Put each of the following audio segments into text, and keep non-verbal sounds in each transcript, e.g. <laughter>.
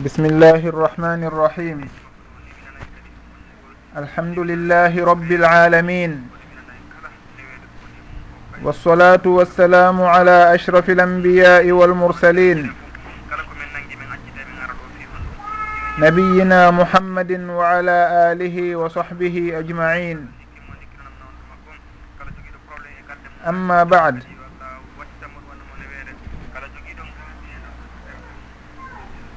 بسم الله الرحمن الرحيم الحمد لله رب العالمين والصلاة والسلام على أشرف الأنبياء والمرسلين نبينا محمد وعلى آله وصحبه أجمعين أما بعد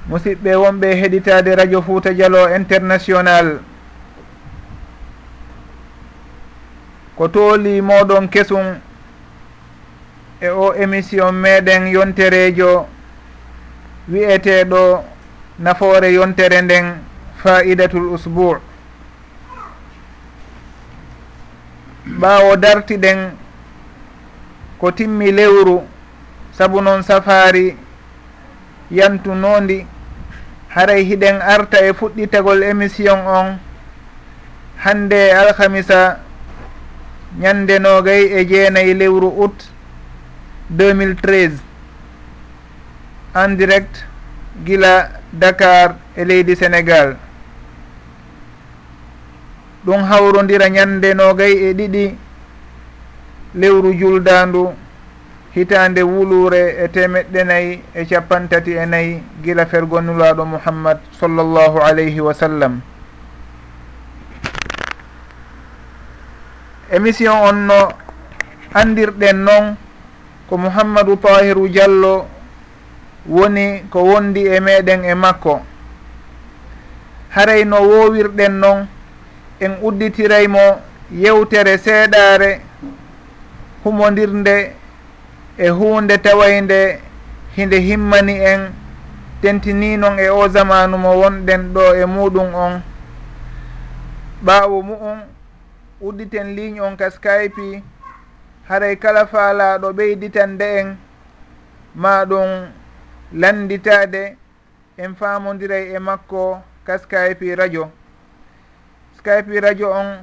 musidɓe wonɓe heɗitade radio fouta dialo international. Ko tooli moɗon kesum e o émission meɗen yonterejo wiyeteɗo nafoore yontere nden faidatul usbou ɓawo dartiɗen ko timmi lewru saabu noon safari yantunondi haray hiɗen arta e fuɗɗitagol émission on. Hande alhamisa ñande nogay e jeenayi lewru août 2013 en direct gila dakar e leydi sénégal. Ɗum hawrodira ñande nogay e ɗiɗi lewru juldandu. hitande wuluure e temeɗɗe nayyi e capantati e nayyi gila fergonnulaɗo mouhammad sallllahu alayhi wa sallam. Émission on no andirɗen noon ko mouhammadou tahiru diallo woni ko wondi e meɗen e makko. Haray no wowirɗen noon en udditiraymo yewtere seeɗare humodirnde e hunde tawaynde hinde himmani en tentini noon e o zamanu mo wonɗen ɗo e muɗum on. Ɓawo mu'um udditen ligne on ka skype haray kala faalaɗo ɓeyditande en. Ma ɗum landitade en famodiray e makko ka skype radio. Skype radio on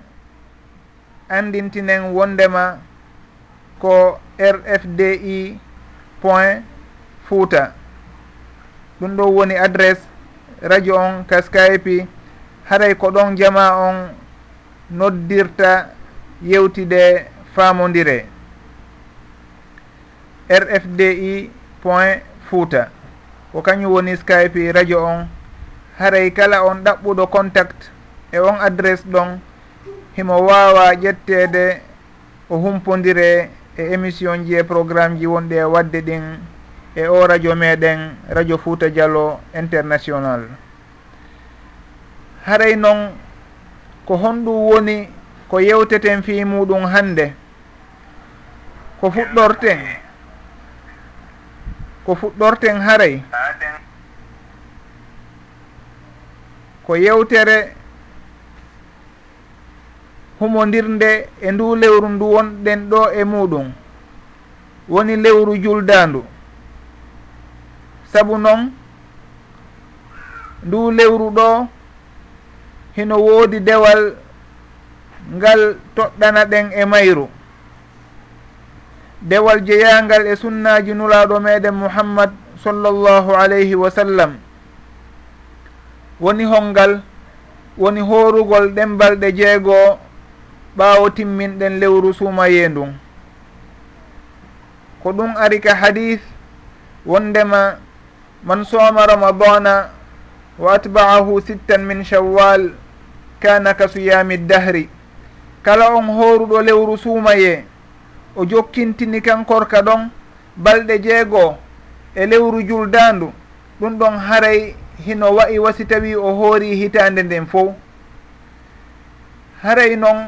andintinen wondema ko rfdi point fouta. Ɗum ɗo woni adresse radio on ka skype haray ko ɗon jama on noddirta yewtide famodire. Rfdi point fouta. Ko kañum woni skype radio on. Haray kala on ɗaɓɓuɗo contact e on adresse ɗon. Himo wawa ƴettede o humpodire e émission ji e programme ji wonɗi e wadde ɗin e o radio meɗen radio fouta diallo international. Haray noon ko honɗum woni ko yewteten fi muɗum hande ko fuɗɗorten ko fuɗɗorten haray ko yewtere humodirde e ndu lewru ndu wonɗen ɗo e muɗum. Woni lewru juldandu saabu noon ndu lewru ɗo hino woodi dewal ngal toɗɗana ɗen e mayru. Dewal jeyangal e sunnaji nulaɗo meɗen mouhammad sallllahu alayhi wa sallam. Woni holngal woni horugol ɗembalɗe jeegoo ɓaawo timminɗen lewru suumaye ndun ko ɗum ari ka hadith wondema man sooma ramadana wa atba'ahu sittan min shawwal kana ka suyami dahri. Kala on hooruɗo lewru suumaye o jokkintini kankorka ɗon balɗe jeegoo e lewru juldandu ɗum ɗon haray hino wayi wasi tawi o hoori hitande nden fo haray noon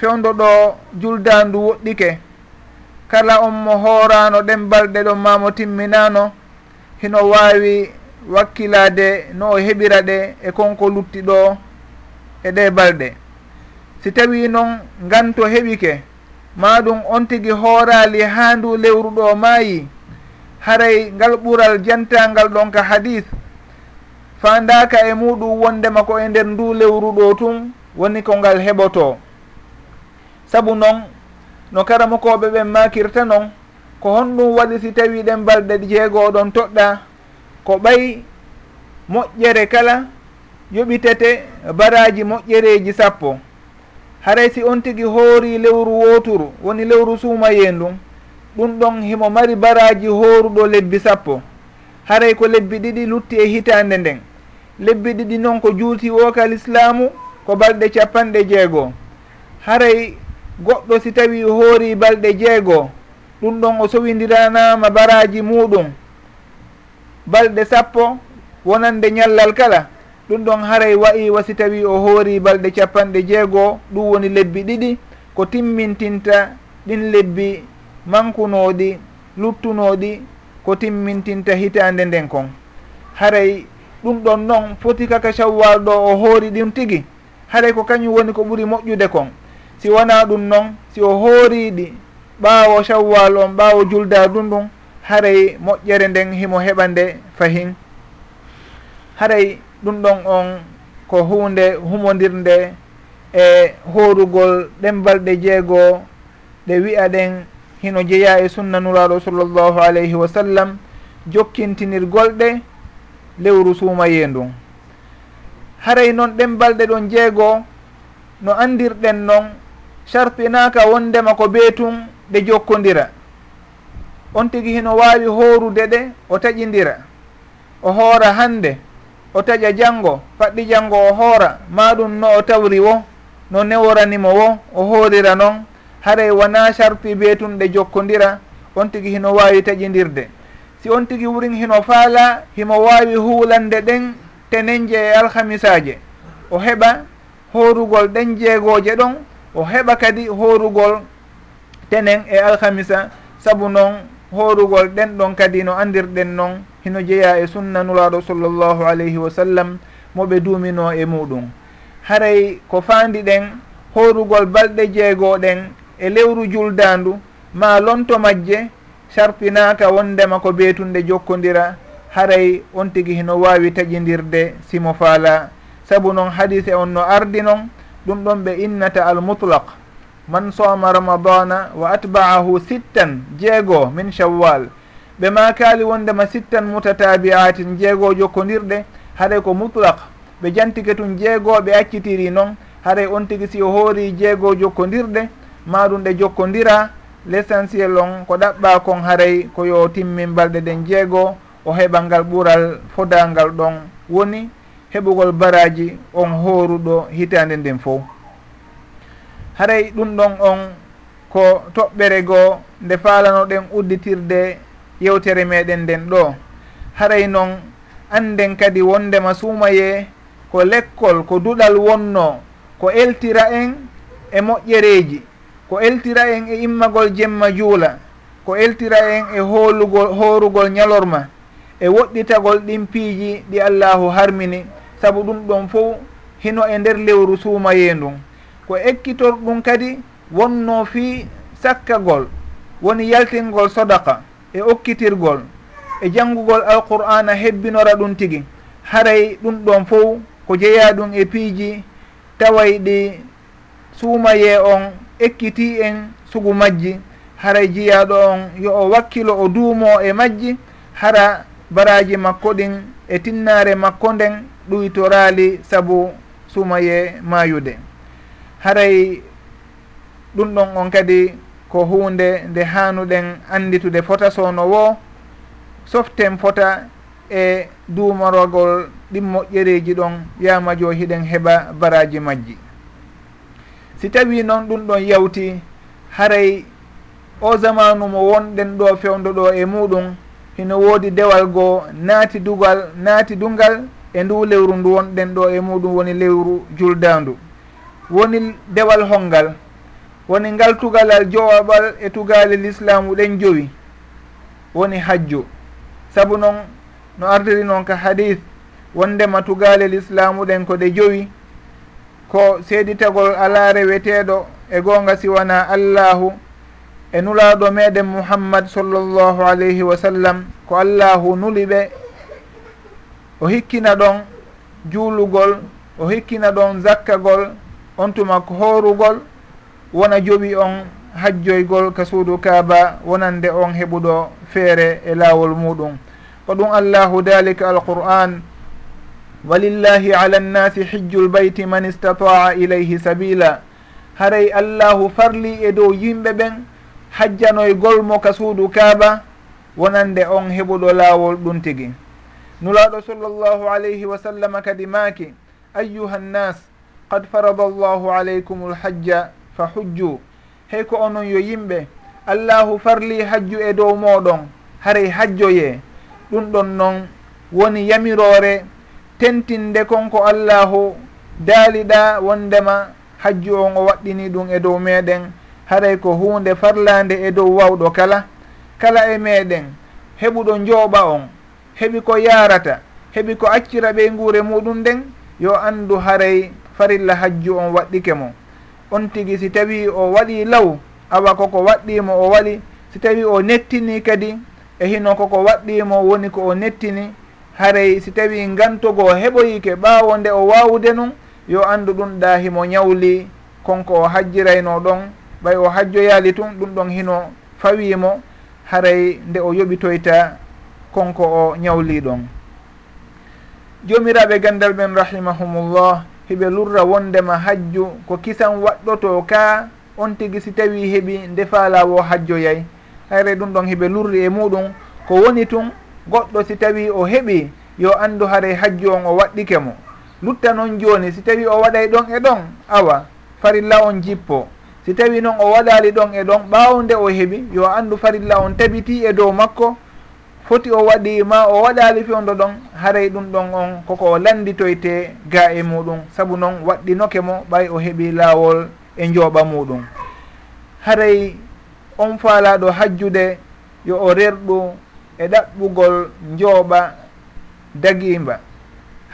fewdo ɗo juldandu woɗɗike. Kala on mo hoorano ɗen balɗe ɗon mamo timminano hino wawi wakkilade no o heɓira ɗe e konko lutti ɗo e ɗe balɗe. Si tawi noon nganto heɓike maɗum on tigi hoorali ha ndu lewru ɗo maayi haray ngal ɓural jantangal ɗon ka hadis fandaka e muɗum wondema ko e nder ndu lewru ɗo tun woni ko ngal heɓoto saabu noon no karamokoɓe ɓen makirta noon ko honɗum waɗi si tawi ɗen balɗe jeegoo ɗon toɗɗa ko ɓay moƴƴere kala yoɓitete baraji moƴƴereji sappo. Haray si on tigi hoori lewru wooturu woni lewru suumayeen ɗum ɗon himo mari baraji hooruɗo lebbi sappo. Haray ko lebbi ɗiɗi lutti e hitande nden. Lebbi ɗiɗi noon ko juuti wokal islamu ko balɗe capanɗe jeegoo. Haray goɗɗo si tawi hoori balɗe jeego ɗum ɗon o sowidiranama baraji muɗum balɗe sappo wonande ñallal kala ɗum ɗon haray wayi wasi tawi o hoori balɗe capanɗe jeegoo ɗum woni lebbi ɗiɗi ko timmintinta ɗin lebbi mankunoɗi luttunoɗi ko timmintinta hitande nden kon. Haray ɗum ɗon noon foti kaka shawwal ɗo o hoori ɗum tigi haray ko kañum woni ko ɓuuri moƴƴude kon. si wona ɗum noon si o hooriɗi ɓaawo shawwal on ɓaawo julda ɗum ɗum haray moƴƴere nden himo heɓa nde fahin. Haray ɗum ɗon on ko hunde humodirnde e horugol ɗen balɗe jeegoo ɗe wi'a ɗen hino jeeya e sunna nuraɗo sallllahu alayhi wa sallam jokkintinirgolɗe lewru suumaye ndun. Haray noon ɗen balɗe ɗon jeegoo no andirɗen noon sartinaka wondema ko be tun ɗe jokkodira on tigi hino wawi horude ɗe o taƴidira o hoora hande o taƴa janggo faɗɗi janggo o hoora. Maɗum no o tawri wo no neworanimo wo o hoorira noon haray wona sarti be tun ɗe jokkodira on tigi hino wawi taƴidirde si on tigi wurin hino faala himo wawi huulande ɗen tenenje e alhamisaje. O heɓa horugol ɗen jeegoje ɗon o heɓa kadi horugol tenen e alhamisa saabu noon horugol ɗen ɗon kadi no andirɗen noon hino jeeya e sunna nuraɗo sallllahu alayhi wa sallam moɓe duumino e muɗum. Haray ko fandi ɗen horugol balɗe jeegoɗen e lewru juldandu ma lonto majje sarpinaka wondema ko beetunde jokkodira haray on tigi hino wawi taƴidirde simo faala. Saabu noon hadise on no ardi noon ɗum ɗon ɓe innata almutlaq. Man soma ramadana wa atba'ahu sittan jeegoo min shawwal. Ɓe makali wondema sittan mutatabi'atin jeegoo jokkodirɗe haɗay ko mutlaq. Ɓe jantike tun jeegoo ɓe accitiri noon haɗay on tigi si o hoori jeegoo jokkodirɗe maɗum ɗe jokkodira l' essentiel on ko ɗaɓɓa kon haray ko yo timmin balɗe ɗen jeegoo o heɓa ngal ɓural fodangal ɗon woni heɓugol baraji on hooruɗo hitande nden fof. Haray ɗum ɗon on ko toɓɓere goo nde falanoɗen udditirde yewtere meɗen nden ɗo. Haray noon anden kadi wondema suumaye ko lekkol ko duɗal wonno ko eltira en e moƴƴereji ko eltira en e immagol jemma juula ko eltira en e hoolugol hoorugol ñalorma e woɗɗitagol ɗin piiji ɗi allahu harmini. saabu ɗum ɗon fo hino e nder lewru suumayendun ko ekkitor ɗum kadi wonno fii sakkagol woni yaltingol sodaka e okkitirgol e janngugol alqur'ana hebbinora ɗum tigi. Haray ɗum ɗon fof ko jeeya ɗum e piiji taway ɗi suumaye on ekkiti en sugu majji. Haray jiyaɗo on yo o wakkilo o duumo e majji hara baraji makko ɗin e tinnare makko nden ɗuytoraali sabu sumaye maayude haray ɗum ɗon on kadi ko hunde nde hanuɗen anditude fota sowno wo soften fota e duumorogol ɗin moƴƴereji ɗon yamajo hiɗen heɓa baraji majji. Si tawi noon ɗum ɗon yawti haray o zamanu mo wonɗen ɗo fewdo ɗo e muɗum hino woodi dewal goo naati dugal naati dungal e ndu lewru ndu wonɗen ɗo e muɗum woni lewru juldandu woni dewal hongal woni ngal tugalal jowaɓal e tugali l'islamu ɗen jowi woni hajju saabu noon no ardiri noon ka hadis wondema tugali l'islamu ɗen ko ɗe jowi ko seedi tagol ala reweteɗo e gonga siwana allahu e nulaɗo meɗen muhammad sallllahu alayhi wa sallam ko allahu nuli ɓe o hikkina ɗon juulugol o hikkina ɗon zakkagol on tuma ko horugol wona joɓi on hajjoygol ka suudu kaaba wonande on heɓuɗo feere e laawol muɗum. Ko ɗum allahu dalika alqur'an walillahi ala nnasi hijju lbayti man istataa ilayhi sabila haray allahu farli e dow yimɓe ɓen hajjanoygolmo ka suudu kaaba wonande on heɓuɗo laawol ɗum tigi. nulaaɗo sallllahu alayhi wa sallam kadi maaki ayuha nnas qad farada allahu alaykum lhajja fa hujju hey ko onon yo yimɓe allahu farli hajju e dow moɗon haray hajjoye. Ɗum ɗon noon woni yamirore tentinde konko allahu daaliɗa wondema hajju on o waɗɗini ɗum e dow meɗen haray ko hunde farlande e dow wawɗo kala kala e meɗen heɓuɗo jooɓa on. heɓi ko yarata heɓi ko accira ɓe nguure muɗum nden yo andu haray farilla hajju on waɗɗike mo. On tigi si tawi o waɗi law awa koko waɗɗimo o waɗi si tawi o nettini kadi e hino koko waɗɗimo woni ko o nettini haray si tawi gantogo heɓoyike ɓaawo nde o wawde nun yo andu ɗum ɗa himo ñawli konko o hajjirayno ɗon ɓay o hajjoyaali tun ɗum ɗon hino fawimo haray nde o yoɓitoyta konko o ñawli ɗon jomiraɓe gandal ɓen rahimahumullah hiɓe lurra wondema hajju ko kisan waɗɗoto ka on tigui si tawi heeɓi ndefa lawo hajjoyay hayre ɗum ɗon hiɓe lurri e muɗum ko woni tun goɗɗo si tawi o heeɓi yo andu haray hajju on o waɗɗike mo. Lutta noon joni si tawi o waɗay ɗon e ɗon awa farilla on jippo. Si tawi noon o waɗali ɗon e ɗon ɓawde o heeɓi yo andu farilla on tabiti e dow makko foti o waɗima o waɗali fewdo ɗon haray ɗum ɗon on koko o landitoyte ga e muɗum. Saabu noon waɗɗinoke mo ɓay o heeɓi laawol e njooɓa muɗum. Haray on faalaɗo hajjude yo o rerɗu e ɗaɓɓugol njooɓa dagimba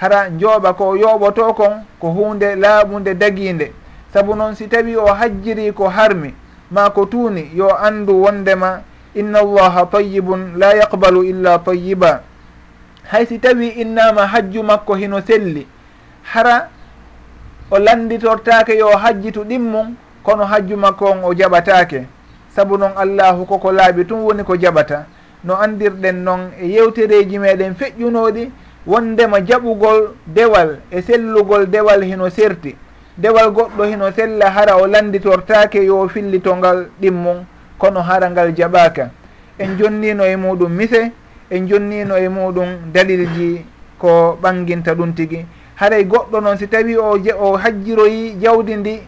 hara njooɓa ko yooɓoto kon ko hunde laaɓude dagiinde saabu noon si tawi o hajjiri ko harmi ma ko tuuni yo anndu wondema inna allaha tayibun la yaqbalu illa tayiba hay si tawi innama hajju makko hino selli. Hara o landitortake yo hajjitu ɗimmum kono hajju makko on o jaɓatake saabu noon allahu koko laaɓi tun woni ko jaɓata. No andirɗen noon e yewtereji meɗen feƴƴunoɗi wondema jaɓugol dewal e sellugol dewal hino serti. Dewal goɗɗo hino sella hara o landitortake yo fillitongal ɗimmum. kono haala ngal jaɓaka en jonnino e muɗum mise en jonnino e muɗum dalilji ko ɓanginta ɗum tigui haray goɗɗo noon si tawi o o hajjiroyi jawdi ndi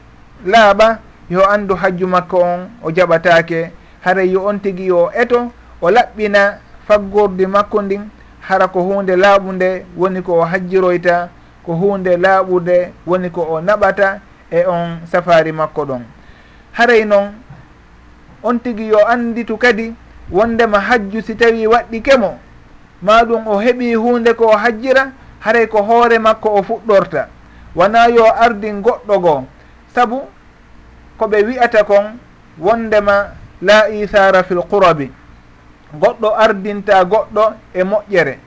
laaɓa yo andu hajju makko on o jaɓatake haray yo on tigui yo eto o laɓɓina faggordi makko ndin hara ko hunde laaɓude woni ko o hajjiroyta ko hunde laaɓude woni ko o naɓata e on safari makko ɗon. Haray noon on tigi yo anditu kadi wondema hajju si tawi waɗɗi kemo. Ma ɗum o heɓi hunde ko o hajjira haray ko hoore makko o fuɗɗorta. Wona yo ardin goɗɗo goo sabu koɓe wi'ata kon wondema la isara fil qurabi. Goɗɗo ardinta goɗɗo e moƴƴere.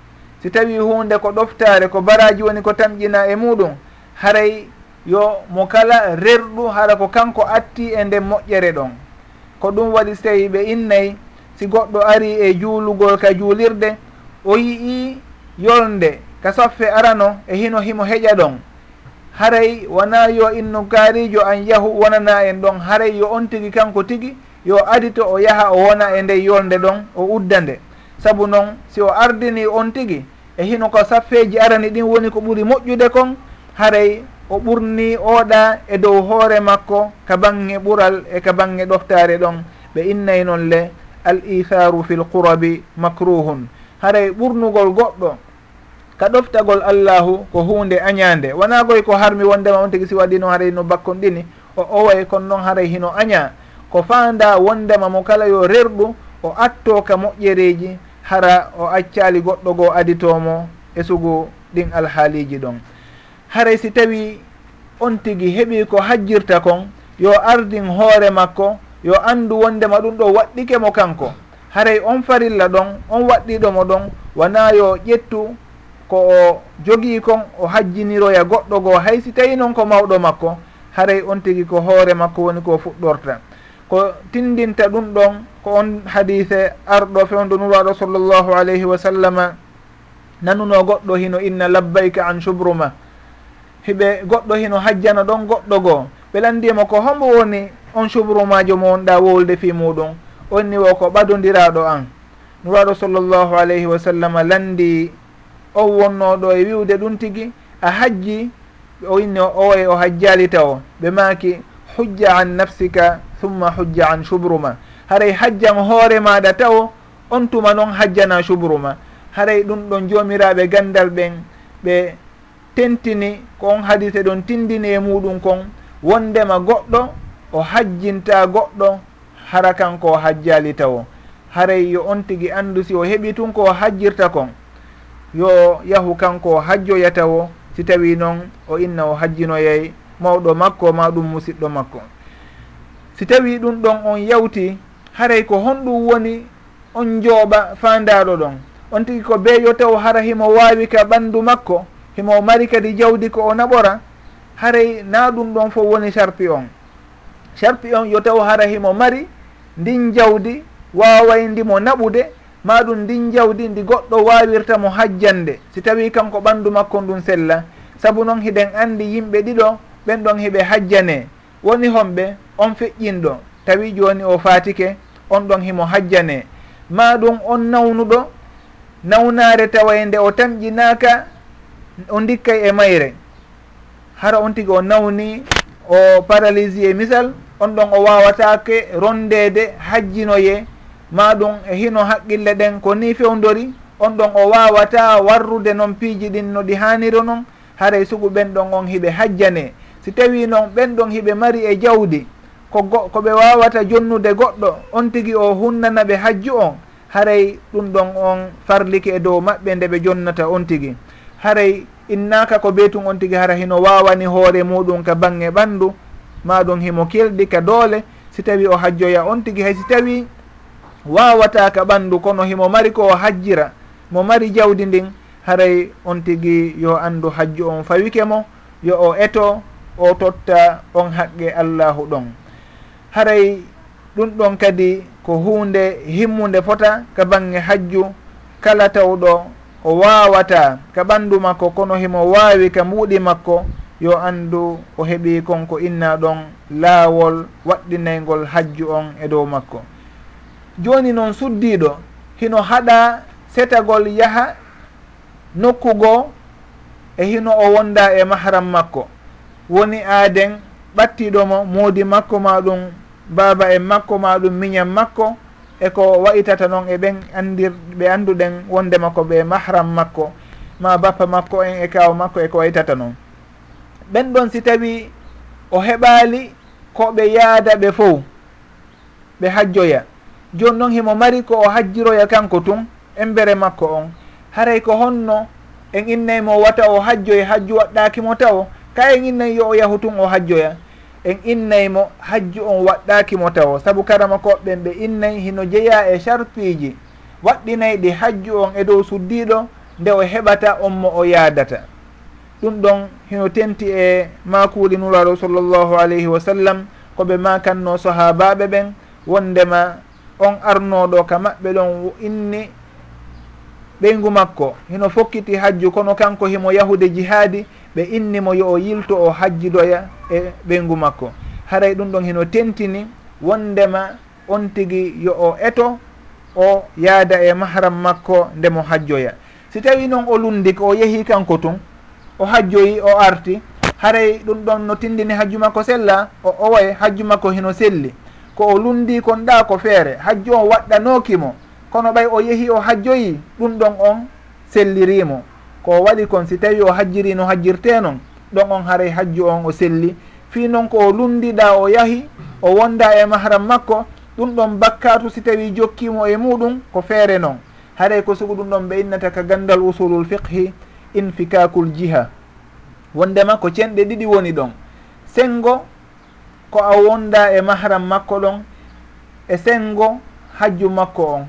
Si tawi hunde ko ɗoftare ko baraji woni ko tamƴina e muɗum haray yo mo kala rerɗu hara ko kanko atti e nden moƴƴere ɗon. ko ɗum waɗi so tawi ɓe innayi si goɗɗo ari e juulugol ka juulirde o yii yolnde ka saffe arano e hino himo heƴa ɗon. Haray wona yo innu kaarijo an yahu wonana en ɗon. Haray yo on tigi kanko tigi yo adito o yaha o wona e nde yolde ɗon o udda nde. Saabu noon si o ardini on tigi e hino ko saffeji arani ɗin woni ko ɓuuri moƴƴude kon haray o ɓurni ooɗa e dow hoore makko ka bange ɓural e ka bange ɗoftare ɗon. Ɓe innay noon le al itharu fi l qurabi macruhun haray ɓurnugol goɗɗo ka ɗoftagol allahu ko hunde añande wona goy ko harmi wondema on tigui si waɗi noon haray no bakkon ɗini o owoy kono noon haray hino aña. Ko fanda wondema mo kala yo rerɗu o atto ka moƴƴereji hara o accali goɗɗo goo aditomo e sugu ɗin alhaaliji ɗon. haray si tawi on tigi heɓi ko hajjirta kon yo ardin hoore makko yo andu wondema ɗum ɗo waɗɗike mo kanko. Haray on farilla ɗon on waɗɗiɗomo ɗon wona yo ƴettu ko o jogii kon o hajjiniroya goɗɗo goo. Hay si tawi noon ko mawɗo makko haray on tigi ko hoore makko woni ko fuɗɗorta. Ko tindinta ɗum ɗon ko on hadise arɗo fewdo nuraɗo sallllahu alayhi wa sallama nanuno goɗɗo hino inna labbayka an subruma hiɓe goɗɗo hino hajjana ɗon goɗɗo goo. Ɓe landima ko hombo woni on subrumajo mo wonɗa wowlde fi muɗum onni wo ko ɓadodiraɗo an nuraɗo sallllahu alayhi wa sallam landi on wonnoɗo e wiwde ɗum tigui a hajji o inni owoye o hajjali taw ɓe maki hujja an nafsika thumma hujja an subruma haray hajjan hoore maɗa taw on tuma noon hajjana subruma haray ɗum ɗon jomiraɓe gandal ɓen ɓe tentini ko on hadise ɗon tindini e muɗum kon wondema goɗɗo o hajjinta goɗɗo hara kanko o hajjali taw haray yo on tigui andu si o heeɓi tun ko o hajjirta kon. Yo yahu kanko o hajjoyata wo si tawi noon o inna o hajjinoyay mawɗo makko ma ɗum musidɗo makko. Si tawi ɗum ɗon on yawti haray ko honɗum woni on jooɓa fandaɗo ɗon. On tigui ko beeyo taw hara himo wawi ka ɓandu makko himo mari kadi jawdi ko o naɓora haray na ɗum ɗon fof woni charpi on. Charpi on yo taw hara himo mari ndin jawdi waway ndimo naɓude ma ɗum ndin jawdi ndi goɗɗo wawirta mo hajjande. Si tawi kanko ɓandu makko ndun sella saabu noon hiɗen andi yimɓe ɗiɗo ɓen ɗon hiɓe hajjane. Woni homɓe on feƴƴinɗo. Tawi joni o fatike on ɗon himo hajjane. Ma ɗum on nawnuɗo nawnare tawa nde o tamƴinaka o dikkay e mayre. Hara on tigi o nawni o paralysie e misal on ɗon o wawatake rondede hajjinoye ma ɗum e hino haqqille ɗen ko ni fewdori on ɗon o wawata warrude noon piiji ɗin no ɗi haniro noon haray e sugu ɓen ɗon on hiɓe hajjane. Si tawi noon ɓen ɗon hiɓe mari e jawdi ko go ko ɓe wawata jonnude goɗɗo on tigui o hunnana ɓe hajju on haray ɗum ɗon on farliki e dow maɓɓe nde ɓe jonnata on tigui haray innaka ko ɓe on tigi hara hino wawani hoore muɗum ka bange ɓandu maɗum himo kelɗi ka doole si tawi o hajjoya on tigi hay si tawi wawata ka ɓandu kono himo mari ko o hajjira mo mari jawdi ndin haray on tigi yo andu hajju on fawike mo yo o eto o totta on haqqe allahu ɗon. Haray ɗum ɗon kadi ko hunde himmude fota ka bange hajju kala tawɗo o wawata ka ɓandu makko kono himo wawi ka mbuuɗi makko yo andu o heeɓi konko inna ɗon laawol waɗɗinaygol hajju on e dow makko. Joni noon suddiɗo hino haɗa setagol yaha nokkugoo e hino o wonda e mahram makko. Woni aaden ɓattiɗomo moodi makko ma ɗum baaba en makko ma ɗum miñan makko eko wayitata noon e ɓen andir ɓe annduɗen wondema ko ɓe mahram makko ma bappa makko en e kaw makko eko wayitata noon. Ɓen ɗon si tawi o heɓaali ko ɓe yaada ɓe fof ɓe hajjoya. Joni noon himo mari ko o hajjiroya kanko tun embere makko on. Haray ko honno en innaymo wata o hajjoye hajju waɗɗakimo taw ka en innay yo o yahu tun o hajjoya. en innaymo hajju on waɗɗakimo taw saabu karama koɓɓen ɓe innay hino jeeya e sarpiji waɗɗinayɗi hajju on e dow suddiɗo nde o heɓata on mo o yaadata. Ɗum ɗon hino tenti e makuuli nuraro sallllahu alayhi wa sallam koɓe makanno sahabaɓe ɓen wondema on arnoɗo ka maɓɓe ɗon inni ɓeygu makko. Hino fokkiti hajju kono kanko himo yahude jihaadi ɓe innimo yo o yilto o hajjidoya e ɓeygu makko. Haray ɗum ɗon hino tentini wondema on tigi yo o eto o yaada e mahram makko ndemo hajjoya. Si tawi noon o lundi ko o yeehi kanko tun o hajjoyi o arti haray ɗum ɗon no tindini hajju makko sella o owoye hajju makko hino selli. Ko o lundi kon ɗa ko feere hajju o waɗɗanokimo kono ɓay o yehi o hajjoyi ɗum ɗon on sellirimo. Ko waɗi kon si tawi o hajjiri no hajjirte non ɗon on haray hajju on o selli. Fi noon ko o lundiɗa o yahi o wonda e mahram makko ɗum ɗon bakkatu si tawi jokkimo e muɗum ko feere noon haray ko sugu ɗum ɗon ɓe innata ka gandal usulul fiqhi infikakul jiha. Wondema ko cenɗe ɗiɗi woni ɗon. Sengo ko a wonda e mahram makko ɗon e sengo hajju makko on.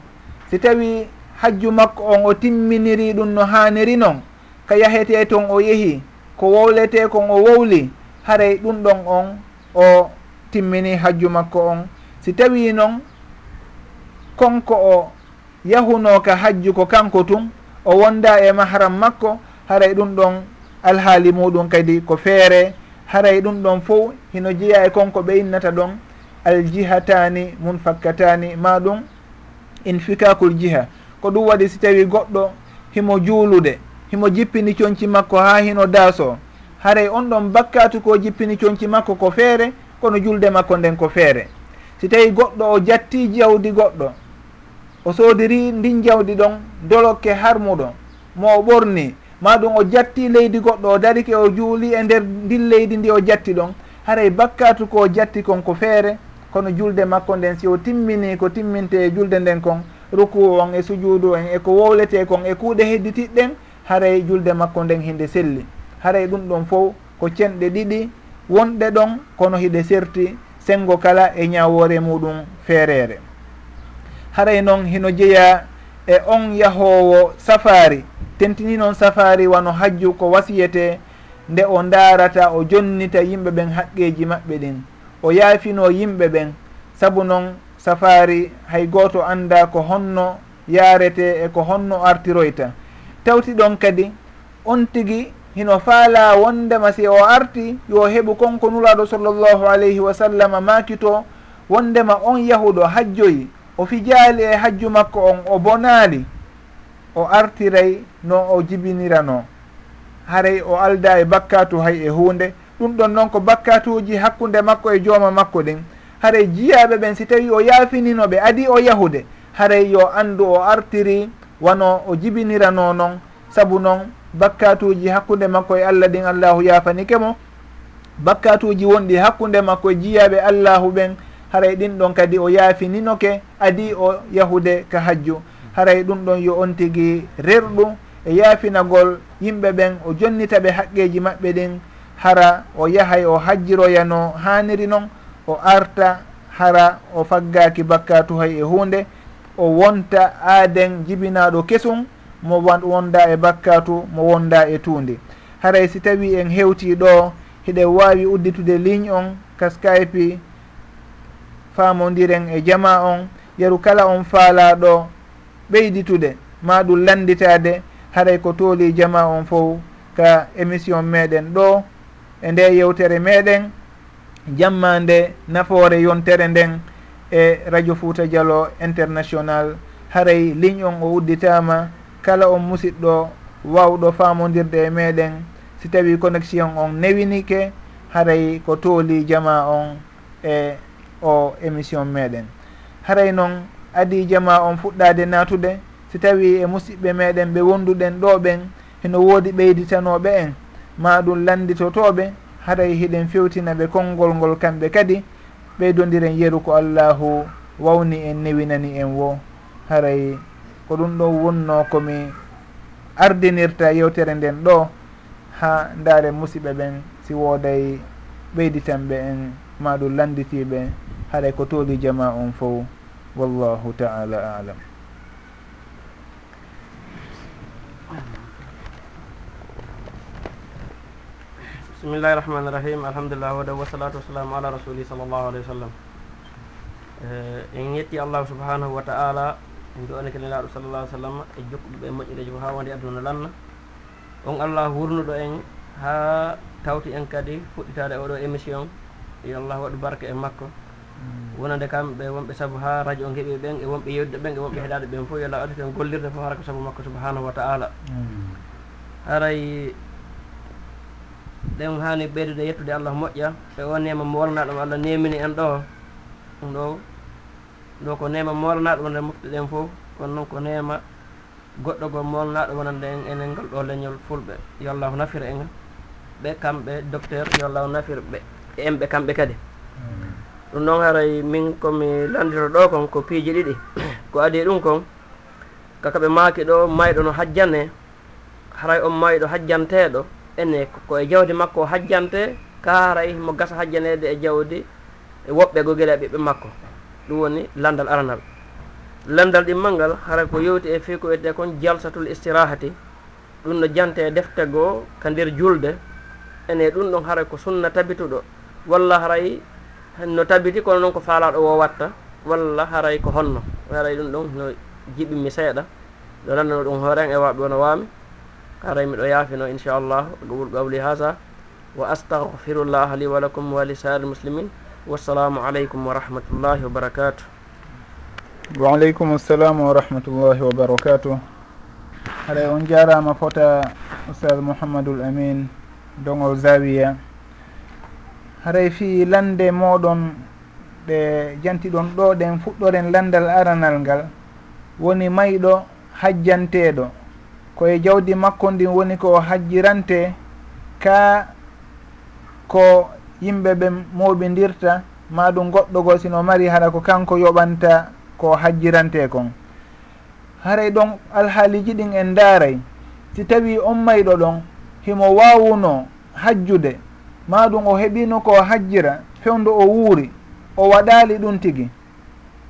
si tawi hajju makko on o timminiri ɗum no haniri noon ka yahete toon o yeehi ko wowlete kon o wowli haray ɗum ɗon on o timmini hajju makko on. Si tawi noon konko o yahuno ka hajju ko kanko tun o wonda e mahram makko haray ɗum ɗon alhaali muɗum kadi ko feere. Haray ɗum ɗon fof hino jeeya e konko ɓe innata ɗon aljihatani munfakkatani ma ɗum infikakul jiha. Ko ɗum waɗi si tawi goɗɗo himo juulude himo jippini coñci makko ha hino daaso. Haray on ɗon bakkatu ko jippini coñci makko ko feere kono julde makko nden ko feere. Si tawi goɗɗo o jatti jawdi goɗɗo o soodiri ndin jawdi ɗon dolokke harmuɗo mo o ɓorni. Ma ɗum o jatti leydi goɗɗo o darike o juuli e nder ndin leydi ndi o jatti ɗon. Haray bakkatu ko jatti kon ko feere kono julde makko nden si o timmini ko timminte e julde nden kon ruku on e sujuudu en eko wowlete kon e kuuɗe hedditiɗɗen haray julde makko nden hinde selli. Haray ɗum ɗon fof ko cenɗe ɗiɗi wonɗe ɗon kono hiɗe serti sengo kala e ñawore muɗum feerere haray noon hino jeeya e on yahowo safari tentini noon safari wano hajju ko wasiyete nde o ndaarata o jonnita yimɓe ɓen haqqeji maɓɓe ɗin. o yaafino yimɓe ɓen. Saabu noon safari hay gooto annda ko honno yarete e ko honno artiroyta. Tawti ɗon kadi on tigi hino faala wondema si o arti yo heɓu konko nuraɗo sallllahu alayhi wa sallam makito wondema on yahuɗo hajjoyi o fijaali e hajju makko on o bonaali o artiray no o jibinirano. Haray o alda e bakkatu hay e hunde ɗum ɗon noon ko bakkatuji hakkunde makko e jooma makko ɗin. Haray jiyaɓe ɓen si tawi o yaafininoɓe adi o yahude. Haray yo andu o artiri wano o jibinirano noon. Saabu noon bakkatuji hakkunde makko e allah ɗin allahu yafanike mo. Bakkatuji wonɗi hakkunde makko e jiyaɓe allahu ɓen. Haray ɗin ɗon kadi o yaafininoke adi o yahude ka hajju. Haray ɗum ɗon yo on tigi rerɗu. E yaafinagol yimɓe ɓen o jonnita ɓe haqqeji maɓɓe ɗin. hara o yahay o hajjiroyano haniri noon o arta hara o faggaki bakkatu hay e hunde o wonta aaden jibinaɗo kesum mo wonda e bakkatu mo wonda e tuundi haray e si tawi en hewti ɗo hiɗen wawi udditude ligne on ka skype famodiren e jama on yeru kala on faalaɗo ɓeyditude ma ɗum landitade haray ko tooli jama on fof ka émission meɗen ɗo e nde yewtere meɗen jammande nafoore yontere nden e radio fouta dialo international. Haray ligne on o udditama kala on musidɗo wawɗo famodirde e meɗen. Si tawi connexion on newinike haray ko tooli jama on e o émission meɗen. Haray noon adi jama on fuɗɗade natude si tawi e musidɓe meɗen ɓe wonduɗen ɗo ɓen heno woodi ɓeyditanoɓe en. ma ɗum landitotoɓe haray hiɗen fewtina ɓe konngol ngol kamɓe kadi ɓeydodiren yeru ko allahu wawni en newinani en wo. Haray ko ɗum ɗon wonno komi ardinirta yewtere nden ɗo ha ndaare musidɓe ɓen si wooday ɓeyditanɓe en maɗum landitiɓe haɗay ko tooli jama on fo wallahu taala alam. bisimillahi rahmani irahim alhamdulillah wada wasalatu wasalamu ala rasuli sallllahu alayhi wa sallam. Eh, en yetti allahu subhanahu wa taala en joɗani nelaɗo laaɗo sallallah sallam e jokkuɗuɓe e moƴƴireji fo ha wonde aduna lanna. On allah wurnuɗo en ha tawti en kadi fuɗɗitade oɗo émission yo allah waɗu barka e makko. Mm. Wonande kamɓe wonɓe saabu ha radio o heeɓi ɓen e wonɓe yewdude ɓen e wonɓe heɗade ɓen fof yo allah additen gollirde fof hara ko saabu makko subhanahu wa taala. Mm. Haray ɗen hani ɓeydude yettude allah moƴƴa. E o nema mo ɗum allah nemini en ɗo. Ɗum ɗo ɗo ko nema mo walana ɗum nder mofti ɗen fof kono noon ko nema goɗɗo go mo ɗum wonande en enen ngal ɗo leñol fulɓe. Yo allahu nafira en. Ɓe kamɓe docteur yo allahu nafira ɓe en ɓe kamɓe kadi. Ɗum noon haray min komi landiro ɗo kon ko piiji ɗiɗi. <clears throat> Ko adi ɗum kon kakaɓe maaki ɗo mayɗo no hajjane haray on mayɗo hajjanteɗo ene koye jawdi makko o hajjante kaaray mo gasa hajjanede e jawdi e woɓɓe go gila e ɓiɓɓe makko. Ɗum woni landal aranal. Landal ɗimmal ngal hara ko yewti e fii ko wiyete kon jalsatul istirahati. Ɗum no jante e defte goo ka nder julde. Ene ɗum ɗon hara ko sunna tabituɗo. Walla haray no tabiti kono noon ko faalaɗo o watta walla haray ko honno. Haray ɗum ɗon no jiɓimi seeɗa. Ɗo landano ɗum hooren e waɓe wono waami. haray miɗo yaafino inchallah gowul ɓuuri qawli hasa wa astahfirullah li wa lakum wa li sari muslimin. Wassalamu aleykum wa rahmatullahi wa barakatuh wa aleykum assalamu wa rahmatullahi wa barakatuh haɗa on jarama fota ustad mouhamadoul amin dogol zawiya. Haray fi lande moɗon ɗe jantiɗon ɗo ɗen fuɗɗoren landal aranal ngal. Woni mayɗo hajjanteɗo koye jawdi makko ndin woni ko hajjirante ka ko yimɓe ɓe moɓidirta ma ɗum goɗɗo go sino mari haɗa ko kanko yoɓanta ko hajjirante kon. Haray ɗon alhaaliji ɗin en daaray. Si tawi on mayɗo ɗon himo wawuno hajjude ma ɗum o heɓino ko hajjira fewdo o wuuri o waɗali ɗum tigi.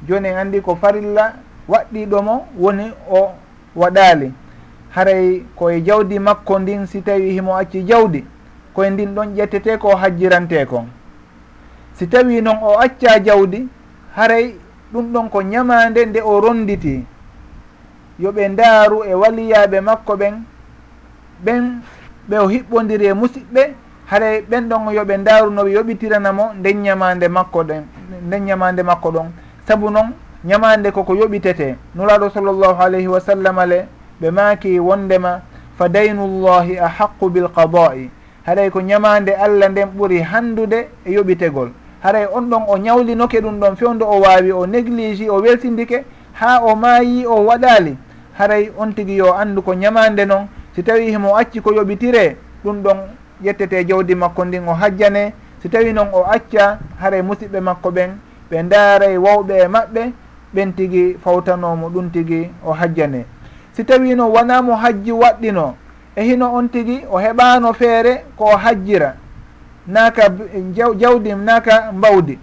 Joni en andi ko farilla waɗɗiɗomo woni o waɗali haray koye jawdi makko ndin si tawi himo acci jawdi koye ndin ɗon ƴettete ko hajjirante kon si tawi noon o acca jawdi haray ɗum ɗon ko ñamande nde o ronditi. Yoɓe ndaaru e waliyaɓe makko ɓen ɓen ɓe o hiɓɓodiri e musidɓe haray ɓen ɗon yoɓe ndaaru no ɓe yoɓitiranamo nden ñamande makko ɗen nden ñamande makko ɗon. Sabu noon ñamande koko yoɓitete nuraɗo sallllahu alayhi wa sallam le ɓe maaki wondema fa daynullahi ahaqu bilqada'i haɗay ko ñamande allah nden ɓuri handude e yoɓitegol. Haray on ɗon o ñawlinoke ɗum ɗon fewdo o wawi o néglige o weltindike ha o maayi o waɗali haray on tigui yo andu ko ñamande noon si tawi himo acci ko yoɓitire ɗum ɗon ƴettete jawdi makko ndin o hajjane. Si tawi noon o acca haray musidɓe makko ɓen ɓe ndaaray wawɓe e maɓɓe ɓen tigui fawtanomo ɗum tigui o hajjane. si tawino wonamo hajji waɗɗino e hino on tigui o heɓano feere ko hajjira naka jawdi naka mbawdi.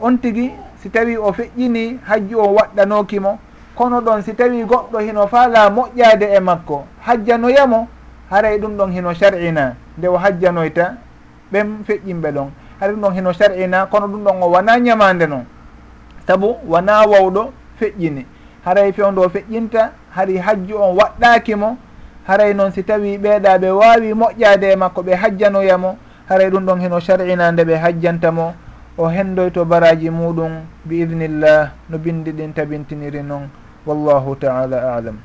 On tigui si tawi o feƴƴini hajji o waɗɗanokimo kono ɗon si tawi goɗɗo hino faala moƴƴade e makko hajjanoyamo haray ɗum ɗon hino shar'ina nde o hajjanoyta ɓen feƴƴinɓe ɗon. Haray ɗum ɗon hino shar'ina kono ɗum ɗon o wona ñamande noon saabu wona wawɗo feƴƴini. haray fewndo feƴƴinta hari hajju on waɗɗakimo haray noon si tawi ɓeeɗa ɓe wawi moƴƴade e makko ɓe hajjanoyamo haray ɗum ɗon heno shar'ina nde ɓe hajjantamo o hendoy to baraji muɗum bi idnillah no bindi ɗin tabintiniri noon wallahu taala alam.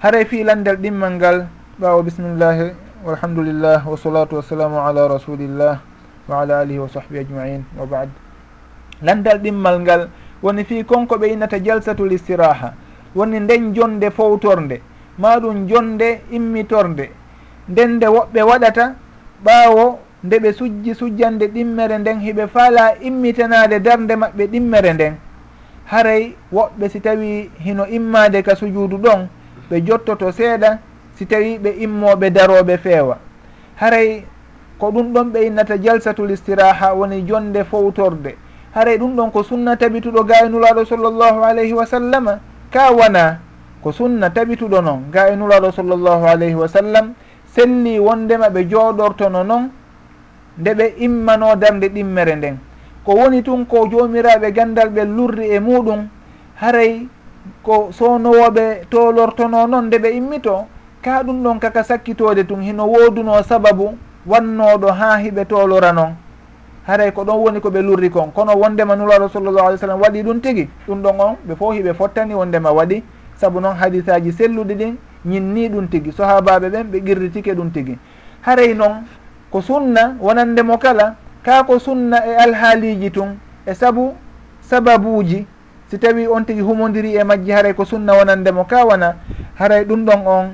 Haray fi landel ɗimmal ngal ɓawo bisimillahi walhamdulillah wa salatu wassalamu ala rasulillah wa ala alihi wa sahbi ajmain wa bad. Landal ɗimmal ngal woni fi konko ɓe innata jalsatul istiraha. Woni nden jonde fowtorde. Maɗum jonde immitorde. Nden nde woɓɓe waɗata ɓaawo nde ɓe sujji sujjande ɗimmere nden hiɓe faala immitanade darde maɓɓe ɗimmere nden. Haray woɓɓe si tawi hino immade ka sujuudu ɗon ɓe jottoto seeɗa si tawi ɓe immoɓe daroɓe feewa. Haray ko ɗum ɗon ɓe innata jalsatul istiraha woni jonde fowtorde. haray ɗum ɗon ko sunna tabituɗo ga e nulaɗo sallllahu alayhi wa sallam ka wona ko sunna tabituɗo noon ga e nulaɗo sallllahu alayhi wa sallam. Selli wondema ɓe jooɗortono noon nde ɓe immano darde ɗimmere nden. Ko woni tun ko jomiraɓe gandal ɓe lurri e muɗum haray ko sownowoɓe tolortono noon nde ɓe immito ka ɗum ɗon kaka sakkitode tun hino wooduno sababu wannoɗo ha hiɓe tolora noon haray ko ɗon woni koɓe lurri kon. Kono wondema nulaɗo sallllahu alih w sallam waɗi ɗum tigui ɗum ɗon on ɓe fof hiɓe fottani wondema waɗi. Saabu noon hadisaji selluɗi ɗin ñinni ɗum tigui sahabaɓe ɓen ɓe qirritike ɗum tigui haray noon ko sunna wonandemo kala ka ko sunna e alhaaliji tun e saabu sababuji si tawi on tigui humodiri e majji haray ko sunna wonandemo ka wona haray ɗum ɗon on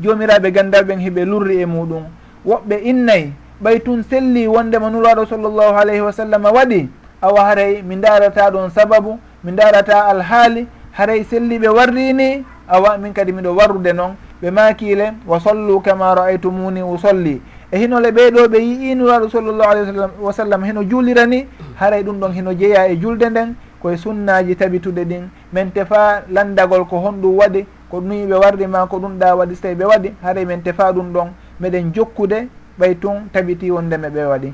jomiraɓe gandal ɓen hiɓe lurri e muɗum. Woɓɓe innayi ɓay tun selli wondema nuraɗo sallllahu alayhi wa sallam waɗi awa haray mi darata ɗon sababu mi darata alhaali haray selliɓe warrini awa min kadi miɗo warrude noon ɓe makile wa sollu kama ra'aytumuni usolli e hinole ɓeɗo ɓe yii nuraɗo sallllahu alayhi wa sallam heno juulira ni haray ɗum ɗon heno jeeya e julde nden koye sunnaji tabitude ɗin. Min tefa landagol ko honɗum waɗi ko ni ɓe warrima ko ɗum ɗa waɗi so tawi ɓe waɗi haray min tefa ɗum ɗon meɗen jokkude ɓay tun tabiti wondeme ɓe waɗi.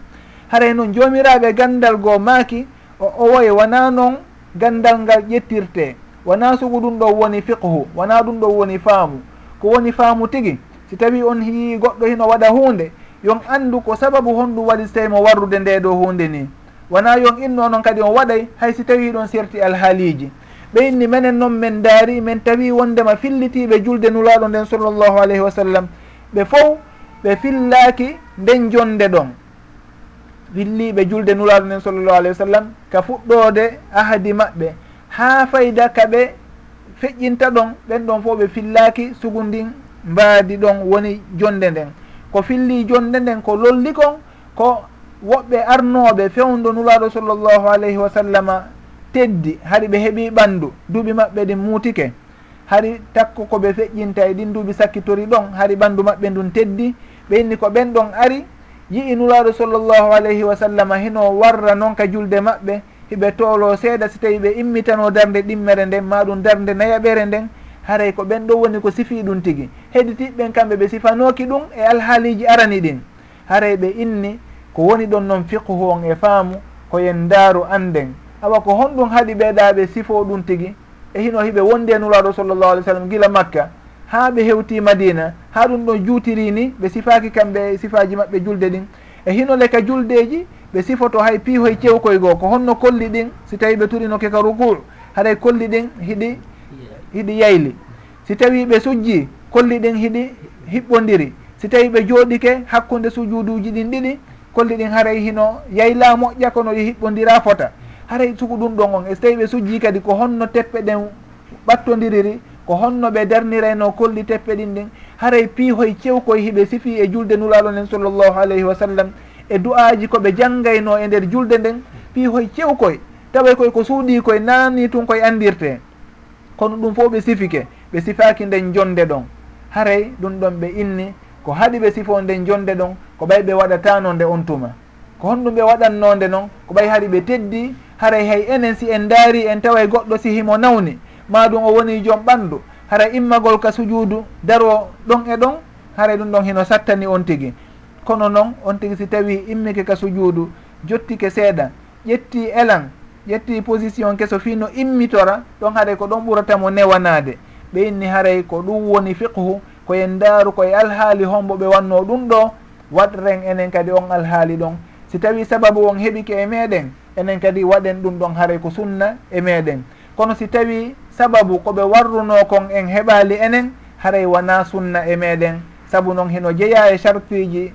Haray noon jomiraɓe gandal goo maaki o owoye wona noon gandal ngal ƴettirte. Wona sugu ɗum ɗo woni fiqhu wona ɗum ɗo woni faamu. Ko woni faamu tigi si tawi on yii goɗɗo hino waɗa hunde yon andu ko sababu honɗum waɗi so tawi mo warrude nde ɗo hunde ni. Wona yon inno noon kadi on waɗay hay si tawi ɗon serti alhaaliji ɓeyni menen noon min daari min tawi wondema fillitiɓe julde nulaɗo nden sallllahu alayhi wa sallam. Ɓe fof ɓe fillaaki nden jonde ɗon. Filliɓe julde nuraɗo nden sallllahu alayhi wa sallam ka fuɗɗode ahadi maɓɓe. Haa fayda ka ɓe feƴƴinta ɗon ɓen ɗon fof ɓe fillaaki sugundin mbaadi ɗon woni jonde nden. Ko filli jonde nden ko lolli kon ko woɓɓe arnoɓe fewndo nuraɗo sallllahu alayhi wa sallama teddi haɗi ɓe heeɓi ɓandu duuɓi maɓɓe ɗin muutike. Haɗi takko ko ɓe feƴƴinta e ɗin duuɓi sakkitori ɗon haɗi ɓanndu maɓɓe ndun teddi ɓenni ko ɓen ɗon ari yi'i nulaaɗo sallllahu alayhi wa sallam hino warra noon ka julde maɓɓe hiɓe toolo seeɗa si tawi ɓe immitano darde ɗimmere nden maɗum darde nayaɓere nden haray ko ɓen ɗon woni ko sifi ɗum tigi. Heditiɓɓen kamɓe ɓe sifanoki ɗum e alhaaliji arani ɗin. Haray ɓe inni ko woni ɗon noon fiqhu on e faamu koyen ndaaru anden awa ko honɗum haɗi ɓeeɗa ɓe sifo ɗum tigi e hino hiɓe wondi e nulaaɗo sallllahu alih w sallam gila makka ha ɓe hewti madina ha ɗum ɗon juutiri ni ɓe sifaki kamɓe sifaji maɓɓe julde ɗin. E hinole ka juldeji ɓe sifoto hay piihoye cewkoye goo ko honno kolli ɗin si tawi ɓe turinoke ka ruku haɗay kolli ɗin hiɗi hiɗi yayli. Si tawi ɓe sujji kolli ɗin hiɗi hiɓɓodiri si tawi ɓe jooɗike hakkude sujuduji ɗin ɗiɗi kolli ɗin haray hino yayla moƴƴa kono yo hiɓɓodira fota. Haray suku ɗum ɗon on. E so tawi ɓe sujji kadi ko honno teppe ɗen ɓattodiriri ko honno ɓe darnirayno kolli teppe ɗin ɗin haray piihoye cewkoye hiɓe sifi e julde nulaɗo nden sallllahu alayhi wa sallam. E du'aji koɓe janggayno e nder julde nden piihoye cewkoye taway koye ko suuɗi koye nani tun koye andirte kono ɗum fof ɓe sifike ɓe sifaki nden jonde ɗon. Haray ɗum ɗon ɓe inni ko haɗi ɓe sifo nden jonde ɗon ko ɓay ɓe waɗatano nde on tuma. Ko honɗum ɓe waɗannonde noon ko ɓay haɗi ɓe teddi haray hay enen si en daari en tawa e goɗɗo sihimo nawni. ma ɗum o woni joom ɓandu. Hara immagol ka sujuudu daro ɗon e ɗon hara ɗum ɗon hino sattani on tigi. Kono noon on tigi si tawi immike ka sujuudu jottike seeɗa ƴetti elan ƴetti position keso fino immitora ɗon haray ko ɗon ɓuratamo newanade. Ɓe inni haray ko ɗum woni fiqhu koyen daaru koye alhaali hombo ɓe wanno ɗum ɗo waɗren enen kadi on alhaali ɗon. Si tawi sababu on heɓike e meɗen enen kadi waɗen ɗum ɗon haray ko sunna e meɗen. Kono si tawi sababu koɓe warruno kon en heɓali enen haray wona sunna e meɗen. Saabu noon heno jeeya e chartuji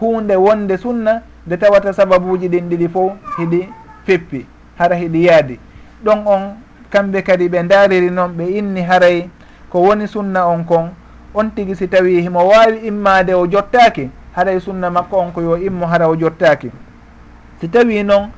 hunde wonde sunna nde tawata sababuji ɗin ɗiɗi fof hiɗi feppi hara hiɗi yaadi. Ɗon on kamɓe kadi ɓe dariri noon ɓe inni haray ko woni sunna on kon on tigi si tawi himo wawi immade o jottaki haray sunna makko on ko yo immo hara o jottaki si tawi noon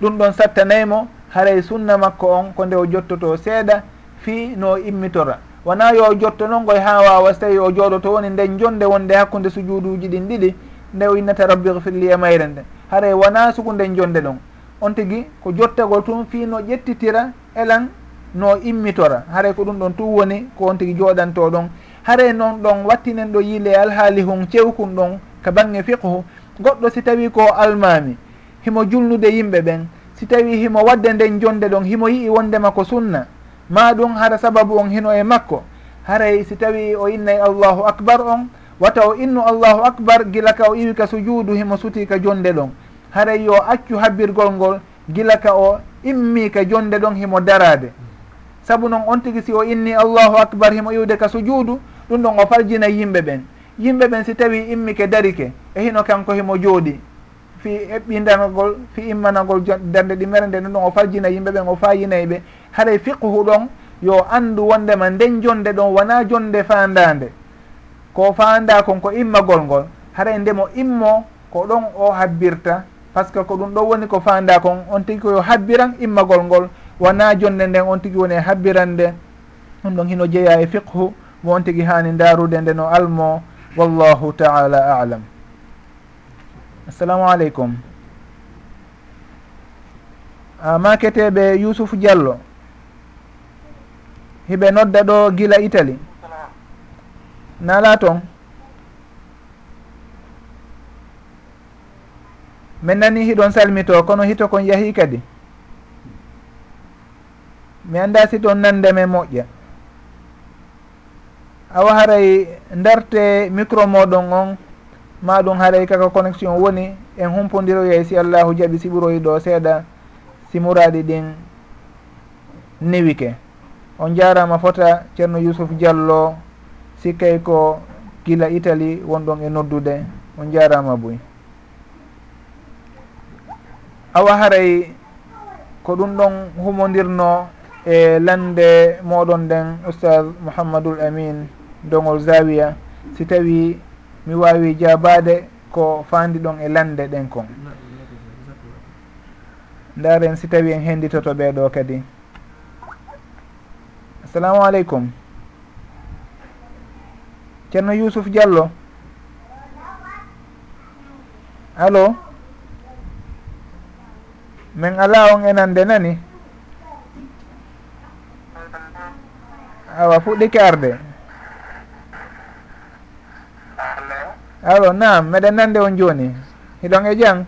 ɗum ɗon sattanaymo haray sunna makko on ko nde o jottoto seeɗa fii no immitora. Wona yo jotto noon koye ha wawa so tawi o jooɗoto woni nden jonde wonde hakkude sujuuduji ɗin ɗiɗi nde o innata rabbi firli e mayre nde. Haray wona sugu nden jonde ɗon. On tigui ko jottagol tun fii no ƴettitira elan no immitora. Haray ko ɗum ɗon tun woni ko on tigui jooɗanto ɗon. Haray noon ɗon wattinen ɗo yiile alhaali hun cewkum ɗon ka bangge fiqhu. Goɗɗo si tawi ko almami himo julnude yimɓe ɓen si tawi himo wadde nden jonde ɗon himo yi'i wondema ko sunna ma ɗum hara sababu on hino e makko. Haray si tawi o innayi allahu acbar on wata o innu allahu acbar gila ka o iwi ka sujuudu himo suti ka jonde ɗon. Haray yo accu habbirgol ngol gila ka o immi ka jonde ɗon himo darade saabu noon on tigi si o inni allahu acbar himo iwde ka sujuudu ɗum ɗon o farjina yimɓe ɓen. Yimɓe ɓen si tawi immike darike e hino kanko himo jooɗi fi eɓɓindanagol fi immanagol darde ɗimere nde ɗum ɗon o farjina yimɓe ɓen o fayinay ɓe haɗay e fiqhu ɗon yo anndu wondema nden jonde ɗon wona jonde fandande. Ko fanda kon ko immagol ngol haɗay e ndemo immo ko ɗon o habbirta. Par ce que ko ɗum ɗo woni ko fanda kon on tigui koyo habbiran immagol ngol wona jonde nden on tigui woni e habbiran nde. Ɗum ɗon hino jeeya e fiqhu mo on tigui hani darude nde no almo wallahu taala alam. assalamu aleykum maketeɓe yusuf diallo. Hiɓe nodda ɗo gila italie nala toon min nani hiɗon salmito kono hito kon yahi kadi. Mi annda si toon nandeme moƴƴa. Awa haray ndarte micro moɗon on ma ɗum haaray kaka connexion woni en humpodiroyay si allahu jaɓi si ɓuroyi ɗo seeɗa si muraɗi ɗin niwike. On jarama fota ceerno yousuf diallo sikkay ko gila italie wonɗon e noddude. On jarama boy awa haray ko ɗum ɗon humodirno e lande moɗon nden oustad mouhammadoul amin dogol zawiya. Si tawi mi wawi jabade ko fandi ɗon e lande ɗen kon. Ndaren si tawi en henditoto ɓeɗo kadi. Assalamu aleykum. Ceerno yusuf diallo. Allo min ala on enande nani? Awa fuɗɗike arde. alo nam meɗen nande on joni. Hiɗon e jang.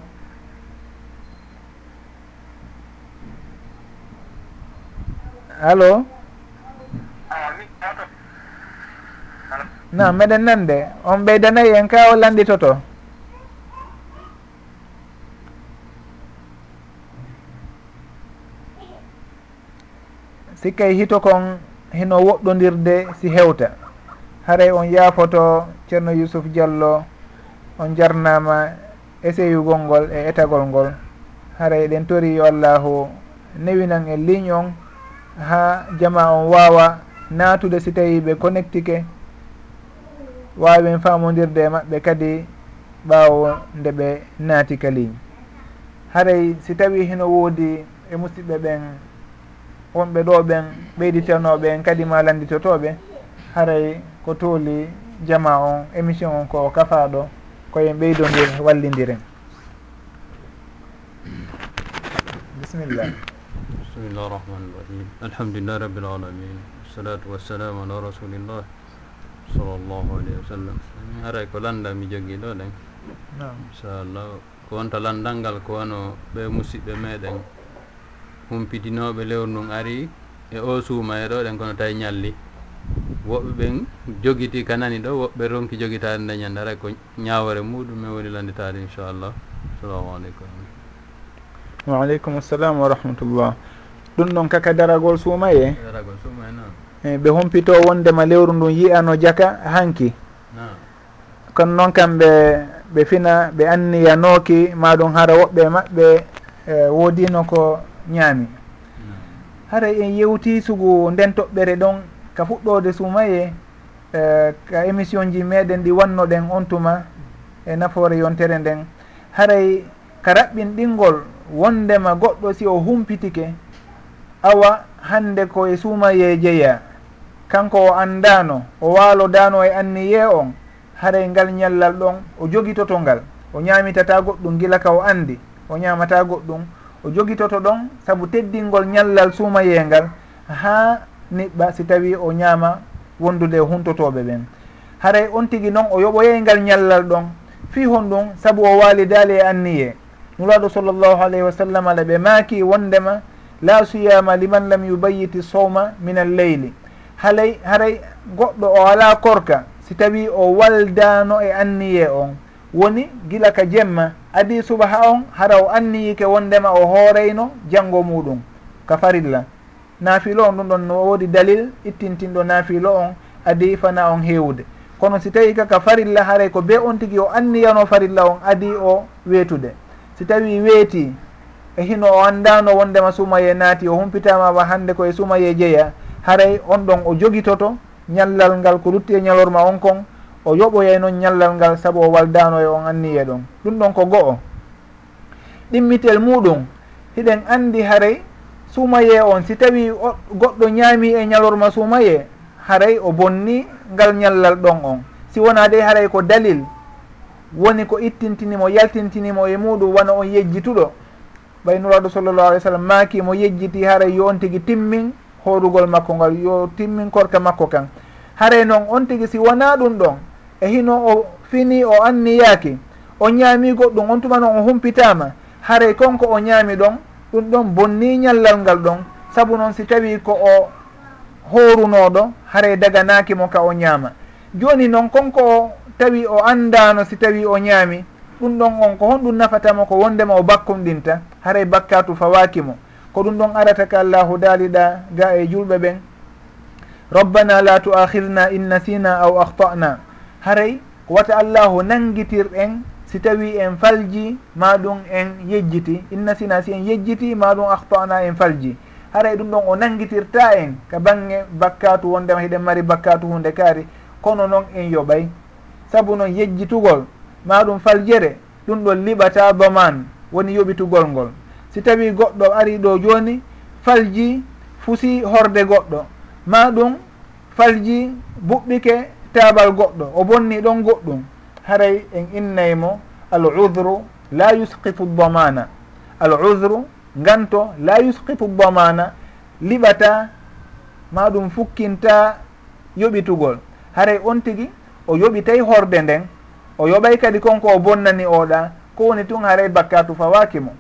Alo? Nam meɗen nande. On ɓeydanayi en ka o landitoto sikkay e hito kon hino woɗɗodirde si hewta. haray on yaafoto ceerno yusuf diallo on jarnama essayugol ngol e etagol ngol. Haray eɗen tori yo allahu newinan e ligne on ha jama on wawa natude si tawi ɓe connectique wawen famodirde e maɓɓe kadi ɓawo nde ɓe naati ka ligne. Haray si tawi hino woodi e musidɓe ɓen wonɓe ɗo ɓen ɓeyditanoɓe en kadi ma landitotoɓe haray ko tooli jama on émission on ko kafaɗo koyen ɓeydodir wallidiren. Bisimillah bismillah rahmani rahim. Alhamdulillah rabbil alamin. Wassalatu wassalamu ala rasulillah sallllahu alayhi wa sallam. Haray ko landa mi jogii ɗo ɗen. Inchallah ko wonta landal ngal ko wono ɓe musidɓe meɗen. Humpitinoɓe lewru ndun ari e o suuma e ɗo ɗen kono tawi ñalli. woɓɓe ɓen jogiti ka nani ɗo woɓɓe ronki jogitade dañande haray ko ñawore muɗum e woni landitade inchallah. Assalamu aleykum. Waaleykum assalam wa rahmatullah. Ɗum ɗon kaka daragol suuma e daragol suuma e noon eh, ɓe humpito wondema lewru ndun yiyano jaka hanki? Kono noon kam ɓe ɓe fina ɓe anniyanoki maɗum hara woɓɓe maɓɓe e, woodino ko ñaami. Haray en yewti sugu nden toɓɓere ɗon ka fuɗɗode sumaye e, ka émission ji meɗen ɗi wannoɗen on tuma e nafoore yontere nden. Haray ka raɓɓin ɗingol wondema goɗɗo si o humpitike awa hande ko e sumaye jeeya kanko o andano o waalodano e anniye on haray ngal ñallal ɗon o jogitoto ngal. O ñamitata goɗɗum gila ka o andi o ñamata goɗɗum o jogitoto ɗon saabu teddingol ñallal suumayengal ha niɓɓa si tawi o ñaama wondude huntotoɓe ɓen. Haray on tigui noon o yoɓoyeyngal ñallal ɗon. Fi hon ɗum saabu o walidali e anniye. Nuraɗo sallllahu alayhi wa sallam ala ɓe maaki wondema la suyama liman lam yubayiti sowma min al leyli halay haray goɗɗo o ala korka si tawi o waldano e anniye on. Woni gila ka jemma adi subaha on hara o anniyike wondema o hooreyno janggo muɗum. Ka farilla. naafilo on ɗum ɗon no woodi dalil ittintinɗo naafilo on adi fana on heewude kono si tawi kaka farilla haray ko be on tigi o anniyano farilla on adi o weetude. Si tawi weeti e hino o anndano wondema sumaye naati o humpitamama hannde koye sumaye jeeya haray on ɗon o jogitoto ñallal ngal ko lutti e ñalorma on kon o yoɓoyay noon ñallal ngal saabu o waldano e on anniye ɗon. Ɗum ɗon ko go'o. Ɗimmitel muɗum hiɗen anndi haray suumaye on si tawi goɗɗo ñaami e ñalorma suumaye haray o bonni ngal ñallal ɗon on. Si wona de haray ko dalil woni ko ittintinimo yaltintinimo e muɗum wona on yejjituɗo. Ɓay nuraɗo sallllahu alih w sallam maaki mo yejjiti haray yo on tigi timmin hoorugol makko ngal yo timmin korka makko kan. Haray noon on tigi si wona ɗum ɗon e hino o fini o anniyaaki o ñaami goɗɗum on tuma noon o humpitama haray konko o ñaami ɗon ɗum ɗon bonni ñallal ngal ɗon. Saabu noon si tawi ko o horunoɗo haray daganaki mo ka o ñaama. Joni noon konko o tawi o andano si tawi o ñaami ɗum ɗon on ko honɗum nafatamo ko wondema o bakkumɗinta haray bakkatu fawakimo ko ɗum ɗon arata ka allahu daaliɗa ga e julɓe ɓen. Rabbana la tu'akhirna in nasina aw ahtana haray ko wata allahu nanguitir en si tawi en falji ma ɗum en yejjiti. Inna sina si en yejjiti ma ɗum ahtana en falji. Haray ɗum ɗon o nangitirta en ka bange bakkatu wondema hiɗen mari bakkatu hunde kaari kono noon en yoɓay. Saabu noon yejjitugol ma ɗum faljere ɗum ɗon liɓata baman woni yoɓitugol ngol. Si tawi goɗɗo ari ɗo joni falji fusi horde goɗɗo. Ma ɗum falji buɓɓike taabal goɗɗo. O bonni ɗon goɗɗum. Haray en innaymo al udru la yusqitu damana al udru nganto la yusqitu damana liɓata ma ɗum fukkinta yoɓitugol. Haray on tigi o yoɓitay horde nden o yoɓay kadi konko o bonnani oɗa ko woni tun haray bakkatu fawaki mo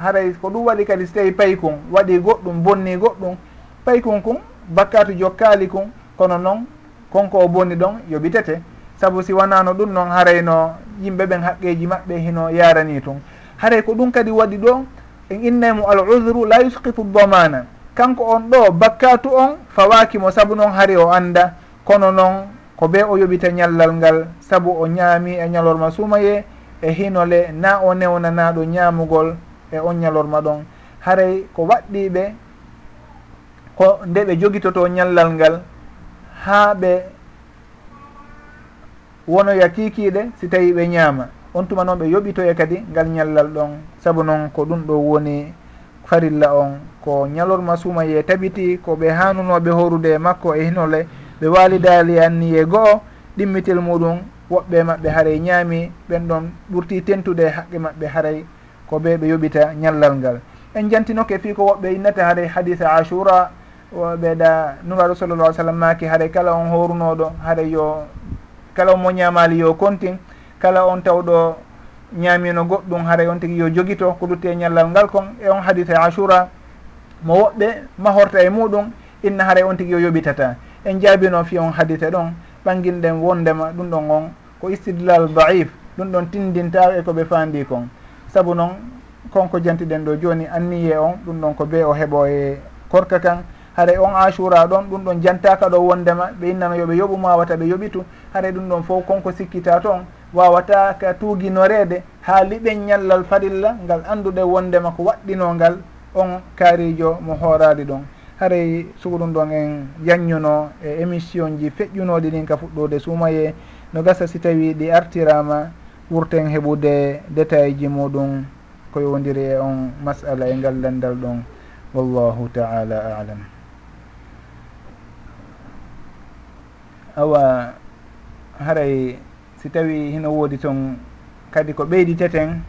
haray ko ɗum waɗi kadi so tawi paykun waɗi goɗɗum bonni goɗɗum paykun kun bakkatu jokkali kun kono noon konko o bonni ɗon yoɓitete. Saabu si wonano ɗum noon harayno yimɓe ɓen haqqeji maɓɓe hino yarani tun. Haray ko ɗum kadi waɗi ɗo en innaymo al udru la yusqitu domana kanko on ɗo bakkatu on fawakimo saabu noon hari o anda kono noon ko be o yoɓita ñallal ngal saabu o ñaami e ñalorma sumaye e hinole na o newnanaɗo ñamugol e on ñalorma ɗon. Haray ko waɗɗiɓe ko nde ɓe jogitoto ñallal ngal ha ɓe wonoya yakikiɗe si tawi ɓe ñaama. On tuma noon ɓe yoɓitoya kadi ngal ñallal ɗon. Saabu noon ko ɗum ɗo woni farilla on. Ko ñalorma suumaye tabiti ko ɓe hanunoɓe horude e makko e hinole ɓe walidaali anni e go'o ɗimmitel muɗum woɓɓe maɓɓe haray ñaami ɓen ɗon ɓurti tentude haqqe maɓɓe haray ko ɓe ɓe yoɓita ñallal ngal. En jantinoke fi ko woɓɓe innata haray hadise ashura ɓeeɗa nuraɗo sallallah sallam maki haray kala on horunoɗo haray yo kala omo ñamali yo kontin kala on tawɗo ñamino goɗɗum haray on tigui yo joguito ko lutte ñallal ngal kon e on hadis ashura mo woɓɓe mahorta e muɗum inna haray on tigui yo yoɓitata. En jaabino fi on hadise ɗon ɓanginɗen wondema ɗum ɗon on ko istidlal daif ɗum ɗon tindinta e koɓe fandi kon. Saabu noon konko jantiɗen ɗo joni anniye on ɗum ɗon ko be o heeɓo e korka kan haray on asura ɗon ɗum ɗon jantaka ɗo wondema ɓe innano yooɓe yoɓu wata ɓe yoɓitu. Haray ɗum ɗon fof konko sikkita toon wawata ka tuuguinorede ha liɓen ñallal farilla ngal anduɗe wondema ko waɗɗinongal on kaarijo mo hoorali ɗon. Haray sugo ɗum ɗon en yanñuno e émission ji feƴƴunoɗi ɗin ka fuɗɗode suumaye. No gasa si tawi ɗi artirama wurten heɓude détail ji muɗum ko yowdiri e on masala e ngallandal ɗon. Wallahu taala alam. awa haray si tawi hino woodi toon kadi ko ɓeyditeten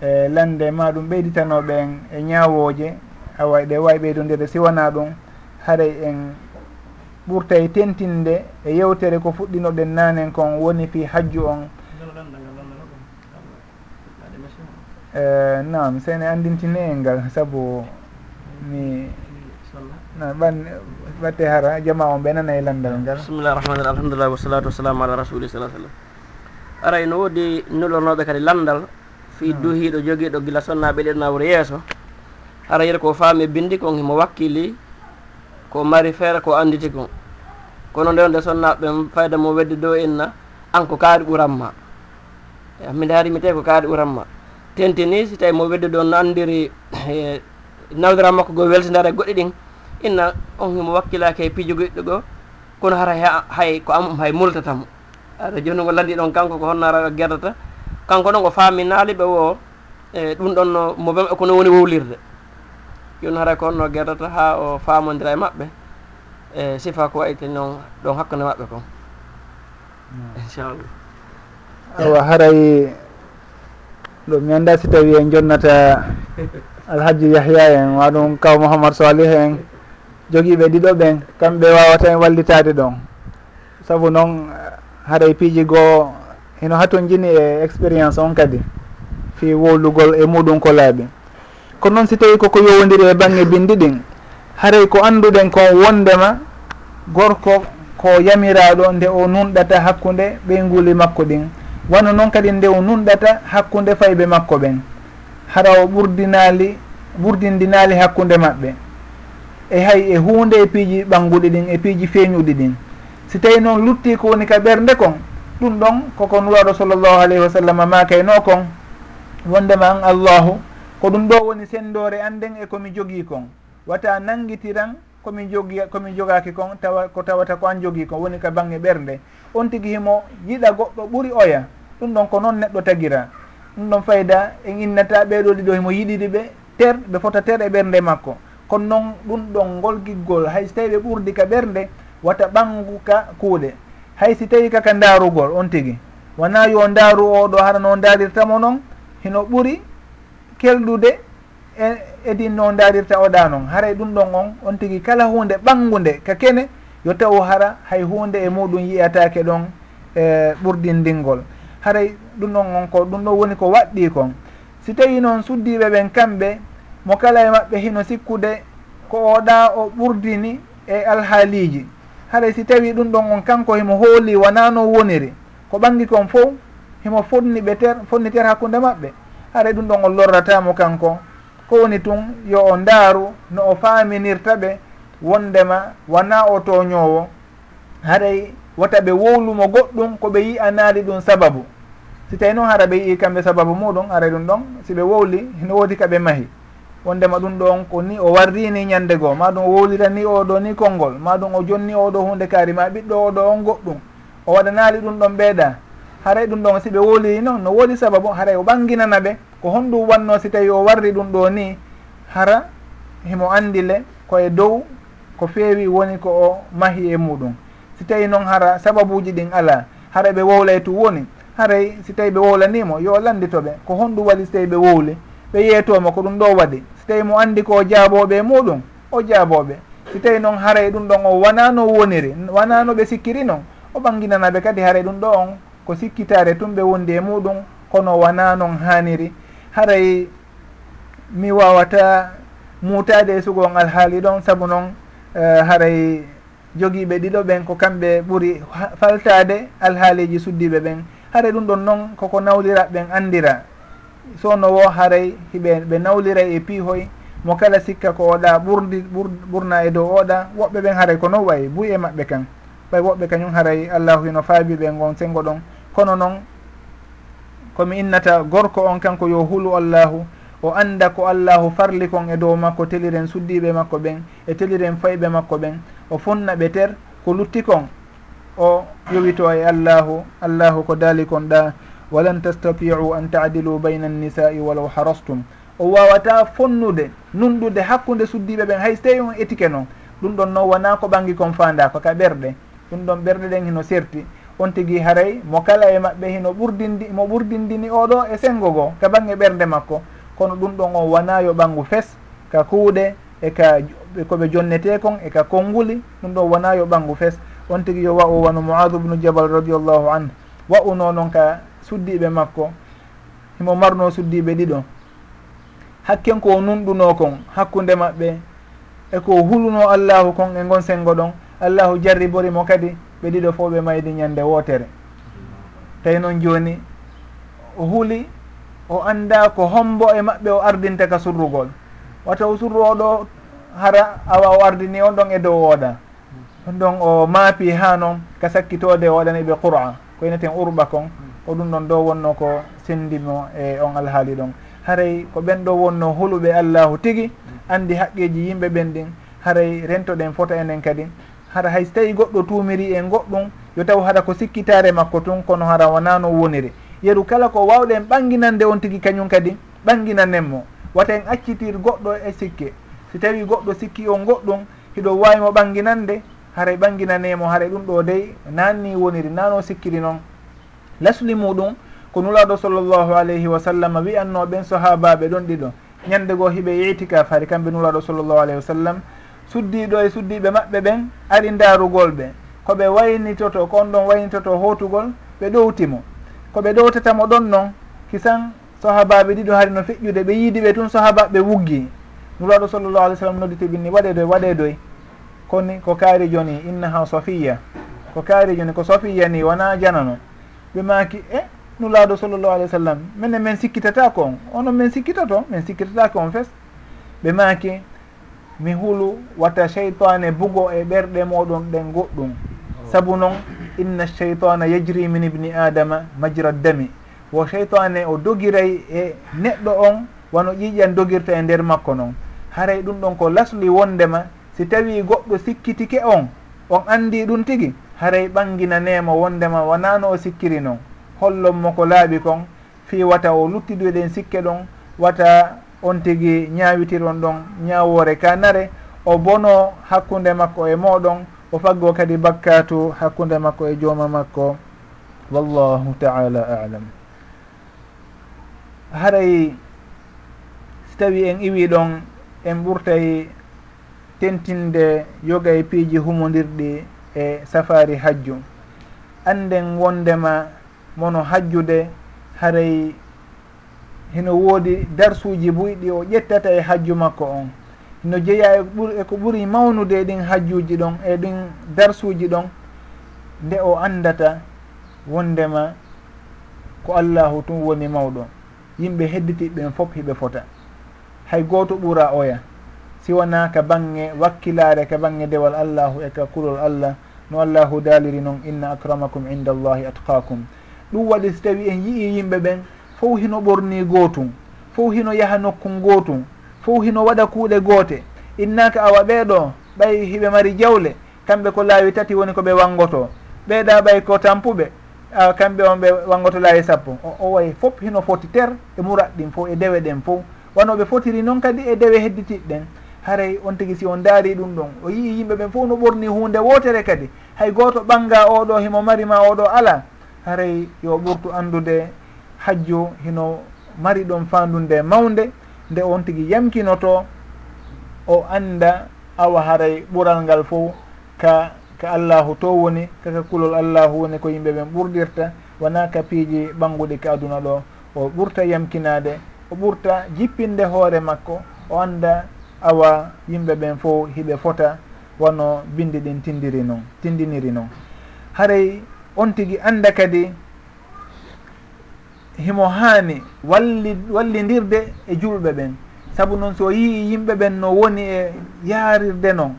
e lande ma ɗum ɓeyditanoɓe e ñawoje awa ɗe wawi ɓeydodire siwana ɗum haray en ɓurta e tentinde e yewtere ko fuɗɗinoɗen nanen kon woni fi hajju on. E, Nam sene andintine en ngal saabu mi ɓan ɓatte hara jama on ɓenana e landal ngal. Bisimillahi rahmani rahim alhamdulillah wasalatu wassalamu ala rasuli sa sallam. Aray no woodi nulornoɓe kadi landal fi hmm. duhiɗo jogiiɗo gila sonnaɓe ɗe nawre yeeso. Hara yiyata ko faami bindi kon himo wakkili ko mari feere ko anditi kon. Kono nde nde sonnaɓe fayda mo wedde dow inna an ko kaari ɓuranma minde harimi tawi ko kaari ɓuranma tentini si tawi mo wedde ɗo no andiri e, nawdira makko go weltidare goɗɗi ɗin inna on himo wakkilaki e piijo goɗɗo go kono hara hay ko am hay multatamo. Aɗa joni ngo landi ɗon kanko ko honnara gerdata kanko ɗon ko faminaali ɓe wo e ɗum ɗon no mo bem e kono woni wowlirde. Joni hara ko honno gerdata ha o famodira e maɓɓe e sifa ko wayte noon ɗon hakkude maɓɓe kon. Hmm. Inchallah. Awa haray ɗo mi anda si tawi en jonnata <laughs> alhaji yahya en waɗum kaw mouhamadou salih en. jogiiɓe ɗiɗo ɓen kamɓe wawata en wallitade ɗon. Saabu noon eh, haray e piiji goo hino hatun jini e expérience on kadi fi wowlugol e muɗum ko laaɓi. Ko noon si tawi koko yowodiri e bange bindi ɗin haray ko annduɗen kon wondema gorko ko yamiraɗo nde o nunɗata hakkude ɓeynguli makko ɗin. Wano noon kadi nde o nunɗata hakkude fayɓe makko ɓen. Hara o ɓurdinali ɓurdindinali hakkude maɓɓe. e hay e hunde e piiji ɓangguɗi ɗin e piiji feeñuɗi ɗin. Si tawi noon lutti ko woni ka ɓernde kon ɗum ɗon koko nuraɗo sallllahu alayhi wa sallam makayno kon. Wondema an allahu ko ɗum ɗo woni sendore anden e komi jogui kon. Wata nanguitiran komi jogi komi jogaki kon tawa ko tawata ko an jogui kon woni ka bangge ɓernde. On tigui himo yiɗa goɗɗo ɓuuri oya ɗum ɗon ko noon neɗɗo tagira. Ɗum ɗon fayda en innata ɓeɗo ɗiɗo himo yiɗiɗi ɓe ter ɓe fota ter e ɓernde makko. kono noon ɗum ɗon ngol giggol hay so tawi ɓe ɓurdi ka ɓernde wata ɓangu ka kuuɗe. Hay si tawi kaka ndaarugol on tigi. Wona yo ndaaru oɗo hara no ndaarirtamo noon hino ɓuri kelɗude e edin no ndaarirta oɗa noon haray ɗum ɗon on on tigi kala hunde ɓanngude ka kene yo taw hara hay hunde e muɗum yiyatake ɗon e ɓurɗindingol haray ɗum ɗon on ko ɗum ɗon woni ko waɗɗi kon. Si tawi noon suddiɓe ɓen kamɓe mo kala e maɓɓe hino sikkude ko oɗa o ɓurdini e alhaaliji. Haɗa si tawi ɗum ɗon on kanko himo hooli wona no woniri. Ko ɓangi kon fof himo fonni ɓe ter fonni ter hakkude maɓɓe. Haɗa ɗum ɗon on lorratamo kanko. Ko woni tun yo o ndaaru no o faaminirta ɓe wondema wona o toñowo haɗay wata ɓe wowlumo goɗɗum ko ɓe yi'anaali ɗum sababu. Si tawi noon hara ɓe yii kamɓe sababu muɗum aray ɗum ɗon si ɓe wowli no woodi kaɓe mahi. wondema ɗum ɗon ko ni o warrini ñande goo ma ɗum o wowlirani oɗo ni konngol ma ɗum o jonni oɗo hunde kaari ma ɓiɗɗo oɗo on goɗɗum. O waɗanali ɗum ɗon ɓeeɗa haray ɗum ɗon si ɓe wowliri noon no woodi sababu haray o ɓanginana ɓe ko honɗum wanno si tawi o warri ɗum ɗo ni hara himo andile koye dow ko feewi woni ko o mahi e muɗum. Si tawi noon hara sababuji ɗin ala hara ɓe wowlay tu woni haray si tawi ɓe wowlanimo yo landitoɓe ko honɗum waɗi so tawi ɓe wowli. ɓe yeetomo ko ɗum ɗo waɗi. So tawi mo andi ko jaaboɓe muɗum o jaaboɓe so tawi noon haray ɗum ɗon o wona no woniri wona no ɓe sikkiri noon o ɓanginanaɓe kadi haray ɗum ɗo on ko sikkitare tun ɓe wondi e muɗum kono wona noon haniri haray mi wawata mutade e sugon alhaali ɗon saabu noon uh, haray jogiiɓe ɗiɗo ɓen ko kamɓe ɓuri faltade alhaaliji suddiɓe ɓen. Haray ɗum ɗon noon koko nawliraɓe ɓen andira sowno wo haray hiɓe ɓe nawliray e piihoy mo kala sikka ko oɗa ɓurdi ɓurna e dow oɗa woɓɓe ɓen haray ko non wayi buy e maɓɓe kan. Ɓay woɓɓe kañum haray allahu hino faabi ɓe gon sengo ɗon. Kono noon komi innata gorko on kanko yo hulu allahu o anda ko allahu farli kon e dow makko teliren suddiɓe makko ɓen e teliren fayɓe makko ɓen o fonna ɓe ter ko lutti kon o yowito e allahu allahu ko daali kon ɗa. walan tastatiu an taadilu bayna annisai walaw harastum. O wawata fonnude nunɗude hakkude suddiɓe ɓen hay so tawi on étiqué noon ɗum ɗon noon wona ko ɓangi kon fandako ka ɓerɗe ɗum ɗon ɓerɗe ɗen hino serti. On tigui haray mo kala e maɓɓe hino ɓurdindi mo ɓurdindini oɗo e sengo goo ka banggue ɓerde makko. Kono ɗum ɗon on wona yo ɓanggu fes ka kuuɗe e ka koɓe jonnete kon e ka konnguli ɗum ɗon wona yo ɓanggu fes. On tigui yo wa u wano moadou bnu jabal radiallahu anu wa u no noon ka suddiɓe makko. Himo marno suddiɓe ɗiɗo. Hakken ko nunɗuno kon hakkude maɓɓe. Eko huluno allahu kon e gon sengo ɗon. Allahu jarriborimo kadi ɓe ɗiɗo fo ɓe maydi ñande wootere tawi noon joni o huuli o anda ko hombo e maɓɓe o ardinta ka surrugol. Wata o surru oɗo hara awa o ardini on ɗon e dow oɗa ɗon ɗon o maapi ha noon ka sakkitode o waɗaniɓe qur'a ko yeneten urɓa kon. ko ɗum ɗon ɗo wonno ko sendimo e on alhaali ɗon. Haray ko ɓen ɗo wonno huluɓe allahu tigi andi haqqeji yimɓe ɓen ɗin. Haray rentoɗen fota enen kadi. Hara hay so tawi goɗɗo tumiri en goɗɗum yo taw haɗa ko sikkitare makko tun kono hara wonano woniri. Yeru kala ko wawɗen ɓanginande on tigi kañum kadi ɓanginanen mo wata en accitir goɗɗo e sikke. Si tawi goɗɗo sikki on goɗɗum hiɗo wawimo ɓanginande haray ɓanginanemo haray ɗum ɗo dey nanni woniri nano sikkiri noon. lasli muɗum ko nulaɗo sallllahu alayhi wa sallam wiyanno ɓen sahabaɓe ɗon ɗiɗo. Ñande goo hiɓe itikaf hari kamɓe nulaɗo sallllahu alayhi wa sallam. Suddiɗo e suddiɓe maɓɓe ɓen ari darugol ɓe. Koɓe waynitoto ko on ɗon waynitoto hotugol ɓe ɗowtimo. Koɓe ɗowtatamo ɗon noon kisan sahabaɓe ɗiɗo hari no feƴƴude ɓe yiidi ɓe tun sahabaɓe wuggi. Nulaɗo sallllahu alih w sallam nodditi ɓinni waɗedoy waɗedoy koni ko kaari joni innaha sofiya ko kaari joni ko sofiya ni wona janano ɓe maki e eh, no laaɗo sallllahu alih w sallam minen min sikkitata ko on onon min sikkitato min sikkitatake on fes. Ɓe maki mi hulu watta cheytane bugo e ɓerɗe moɗon ɗen goɗɗum. Saabu noon inna cheytana yajri min ibni adama majra dami. Wo cheytane o dogiray e neɗɗo on wano ƴiƴan dogirta e nder makko noon haray ɗum ɗon ko lasli wondema. Si tawi goɗɗo sikkitike on on andi ɗum tigui haray ɓangina nemo wondema wonano o sikkiri noon hollonmo ko laaɓi kon fi wata o luttidueɗen sikke ɗon wata on tigui ñawitiron ɗon ñawore ka nare o bono hakkude makko e moɗon o faggo kadi bakkatu hakkude makko e jooma makko. Wallahu taala alam. Haray si tawi en iwi ɗon en ɓurtay tentinde yoga e piiji humodirɗi e safari hajju anden wondema mono hajjude haray hino woodi darsuji buyɗi o ƴettata e hajju makko on. Hino jeeya eko e ɓuri mawnude ɗin hajjuji ɗon e ɗin darsuji ɗon nde o andata wondema ko allahu tun woni mawɗo. Yimɓe hedditiɓɓen fof hiɓe fota. Hay goto ɓuura oya siwana ka bange wakkilare ka bange dewal allahu e ka kulol allah no allahu daliri noon inna acramakum inda allahi atqakum ɗum waɗi so tawi en yii yimɓe ɓen fof hino ɓorni gootum fof hino yaha nokku gootum fof hino waɗa kuuɗe goote. Innaka awa ɓeeɗo ɓay hiɓe mari jawle kamɓe ko laawi tati woni ko ɓe wangoto ɓeeɗa ɓay ko tampuɓe kamɓe on ɓe wangoto laawi sappo. O way fof hino foti ter e murat ɗin fof e dewe ɗen fof. Wanoɓe fotiri noon kadi e dewe hedditiɗɗen haray on tigi si on daari ɗum ɗon. O yii yimɓe ɓen fof no ɓorni hunde wotere kadi. Hay goto ɓanga oɗo himo mari ma oɗo ala haray yo ɓurtu andude hajju hino mari ɗon fandunde mawde nde on tigi yamkinoto o anda awa haray ɓural ngal fof ka ka allahu to woni kaka kulol allahu woni ko yimɓe ɓen ɓurɗirta wona ka piiji ɓanguɗi ka aduna ɗo. O ɓurta yamkinade o ɓurta jippinde hoore makko o anda awa yimɓe ɓen fof hiɓe fota wano bindi ɗin tindiri noon tindiniri noon haray on tigui anda kadi himo haani walli wallidirde e julɓe ɓen. Saabu noon so yii yimɓe ɓen no woni e yaarirde noon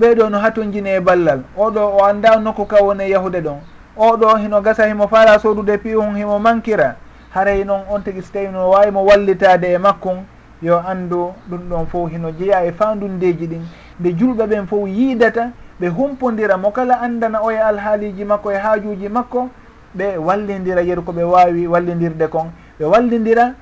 ɓeeɗo no hatojini e ballal. Oɗo o anda nokku ka woni e yahude ɗon oɗo hino gasa himo faala sodude piyon himo mankira. Haray noon on tigui so tawi no wawimo wallitade e makkon yo anndu ɗum ɗon fof hino jeeya e fandundeji ɗin. Nde julɓe ɓen fof yiidata ɓe humpodira mo kala andana o e alhaaliji makko e haajuji makko ɓe wallidira yeru ko ɓe wawi wallidirde kon. Ɓe wallidira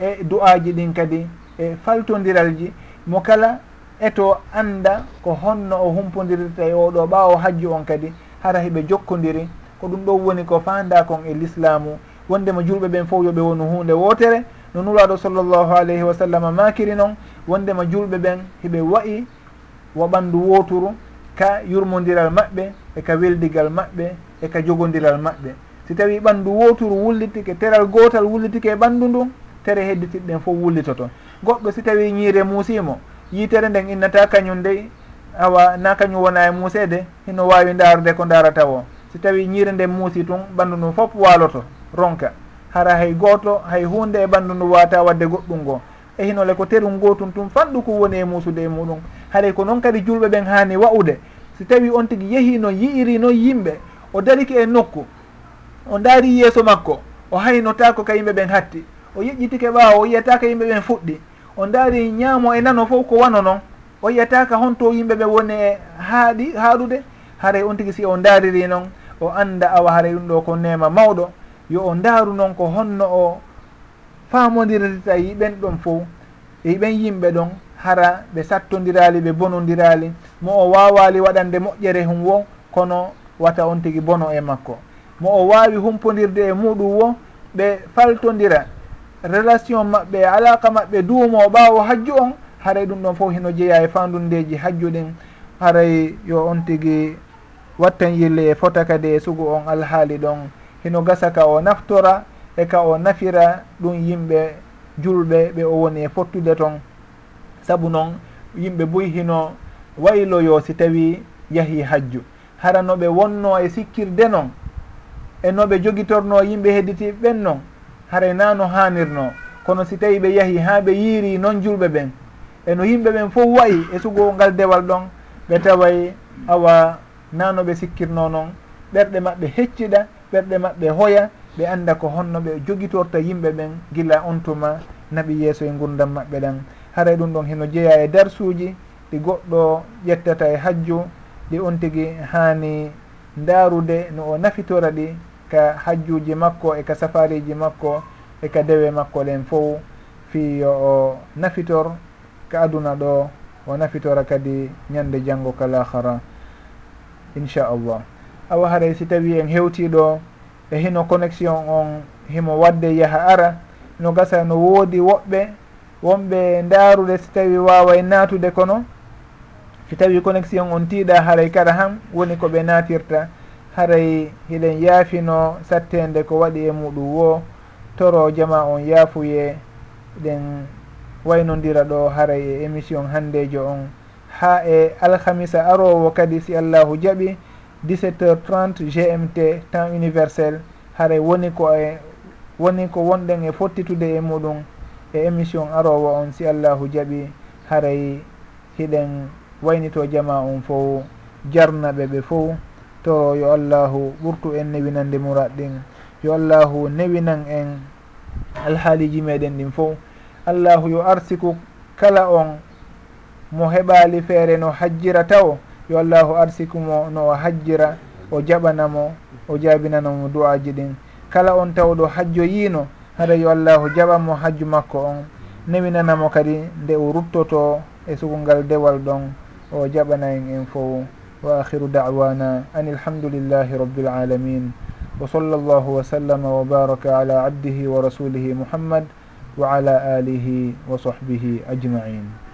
e du'aji ɗin kadi e faltodiralji mo kala eto anda ko honno o humpodirta e oɗo ɓawo hajju on kadi hara heɓe jokkodiri. Ko ɗum ɗon woni ko fanda kon e l'islamu wondema julɓe ɓen fof yoɓe wonu hunde wotere no nuraɗo sallllahu alayhi wa sallam makiri noon wondema julɓe ɓen hiɓe wayi wo ɓandu woturu ka yurmodiral maɓɓe e ka weldigal maɓɓe e ka jogodiral maɓɓe. Si tawi ɓandu woturu wullitike teral gotal wullitike e ɓandu ndun tere hedditiɗɗen fof wullitoto goɗɗo si tawi ñiire muusimo yitere nden innata kañum dey awa na kañum wona e muusede hino wawi ndarude ko darata o si tawi ñiire nden muusi tun ɓandu ndun fof waloto ronka. hara hay gooto hay hunde e ɓanndu ndu wata wadde goɗɗum ngo. E hinole ko terum gotum tum fanɗu ko woni e muusude e muɗum. Haray ko noon kadi julɓe ɓen haani wa'ude. Si tawi on tigi yehi no yi'iri no yimɓe o dariki e nokku o daari yeeso makko o haynotako ka yimɓe ɓen hatti. O yeƴƴitike ɓaawo o yiyataka yimɓe ɓen fuɗɗi. O daari ñaamo e nano fof ko wano noon o yiyataka honto yimɓe ɓe woni e haaɗi haaɗude. Haray on tigi si o daariri noon o annda awa haray ɗum ɗo ko nema mawɗo. yo o ndaaru noon ko honno o faamodirta yiɓen ɗon fof e ɓen yimɓe ɗon hara ɓe sattodirali ɓe bonodirali mo o wawali waɗande moƴƴere hum wo kono wata on tigui bono e makko. Mo o wawi humpodirde e muɗum wo ɓe faltodira. Relation maɓɓe alaqa maɓɓe duumo ɓawo hajju on haray ɗum ɗon fof hino jeeya e fandundeji hajju ɗin haray yo on tigui wattan yille e fota kadi e sugu on alhaali ɗon hino gasa ka o naftora e ka o nafira ɗum yimɓe julɓe ɓe o woni e fottude toon saabu noon yimɓe boyi hino wayloyo si tawi yahi hajju. Hara noɓe wonno e sikkirde noon e noɓe jogitorno yimɓe hedditi ɓen noon haray e na no hanirno kono si tawi ɓe yahi ha ɓe yiiri noon julɓe ɓen eno yimɓe ɓen fof wayi e sugo ngal dewal ɗon ɓe taway awa nano ɓe sikkirno noon ɓerɗe maɓɓe hecciɗa ɓerɗe maɓɓe hoya ɓe anda ko honno ɓe jogitorta yimɓe ɓen gila on tuma naɓi yeeso e gurdam maɓɓe ɗen. Haray ɗum ɗon heno jeeya e darsuji ɗi goɗɗo ƴettata e hajju ɗi on tigui hani ndaarude no o nafitora ɗi ka hajjuji makko e ka safariji makko e ka dewe makko ɗen fof fi yo o nafitor ka aduna ɗo o nafitora kadi ñande janggo kal'ahara inchallah awa haray si tawi en hewtiɗo e hino connexion on himo wadde yaha ara. No gasa no woodi woɓɓe wonɓe ndaarude si tawi waaway naatude kono. Si tawi connexion on tiiɗa haray kara han woni ko ɓe naatirta. Haray hiɗen yaafino sattende ko waɗi e muɗum wo. Toro jama on yaafuye ɗen waynodira ɗo haray e émission handejo on. Ha e alhamisa arowo kadi si allahu jaaɓi 17 heures 30 gmt temps universel haray woni ko e woni ko wonɗen e fottitude e muɗum e émission arowo on si allahu jaaɓi haray hiɗen waynito jama um on fof jarnaɓe ɓe fof to yo allahu ɓurtu en newinande murat ɗin yo allahu newinan en alhaaliji meɗen ɗin fof allahu yo arsiku kala on mo heɓali feere no hajjira taw yo allahu arsikumo no o hajjira o jaɓanamo o jaabinanamo du'aji ɗin. Kala on tawɗo hajjo yiino haɗa yo allahu jaɓanmo hajju makko on. Newinanamo kadi nde o ruttoto e sugungal dewal ɗon o jaɓana en en fof wa akhiru dawana an ilhamdulillahi rabbil alamin. Wa sall llahu wa sallama wa baraka ala abdihi wa rasulihi muhammad wa ala alihi wa sahbihi ajmain.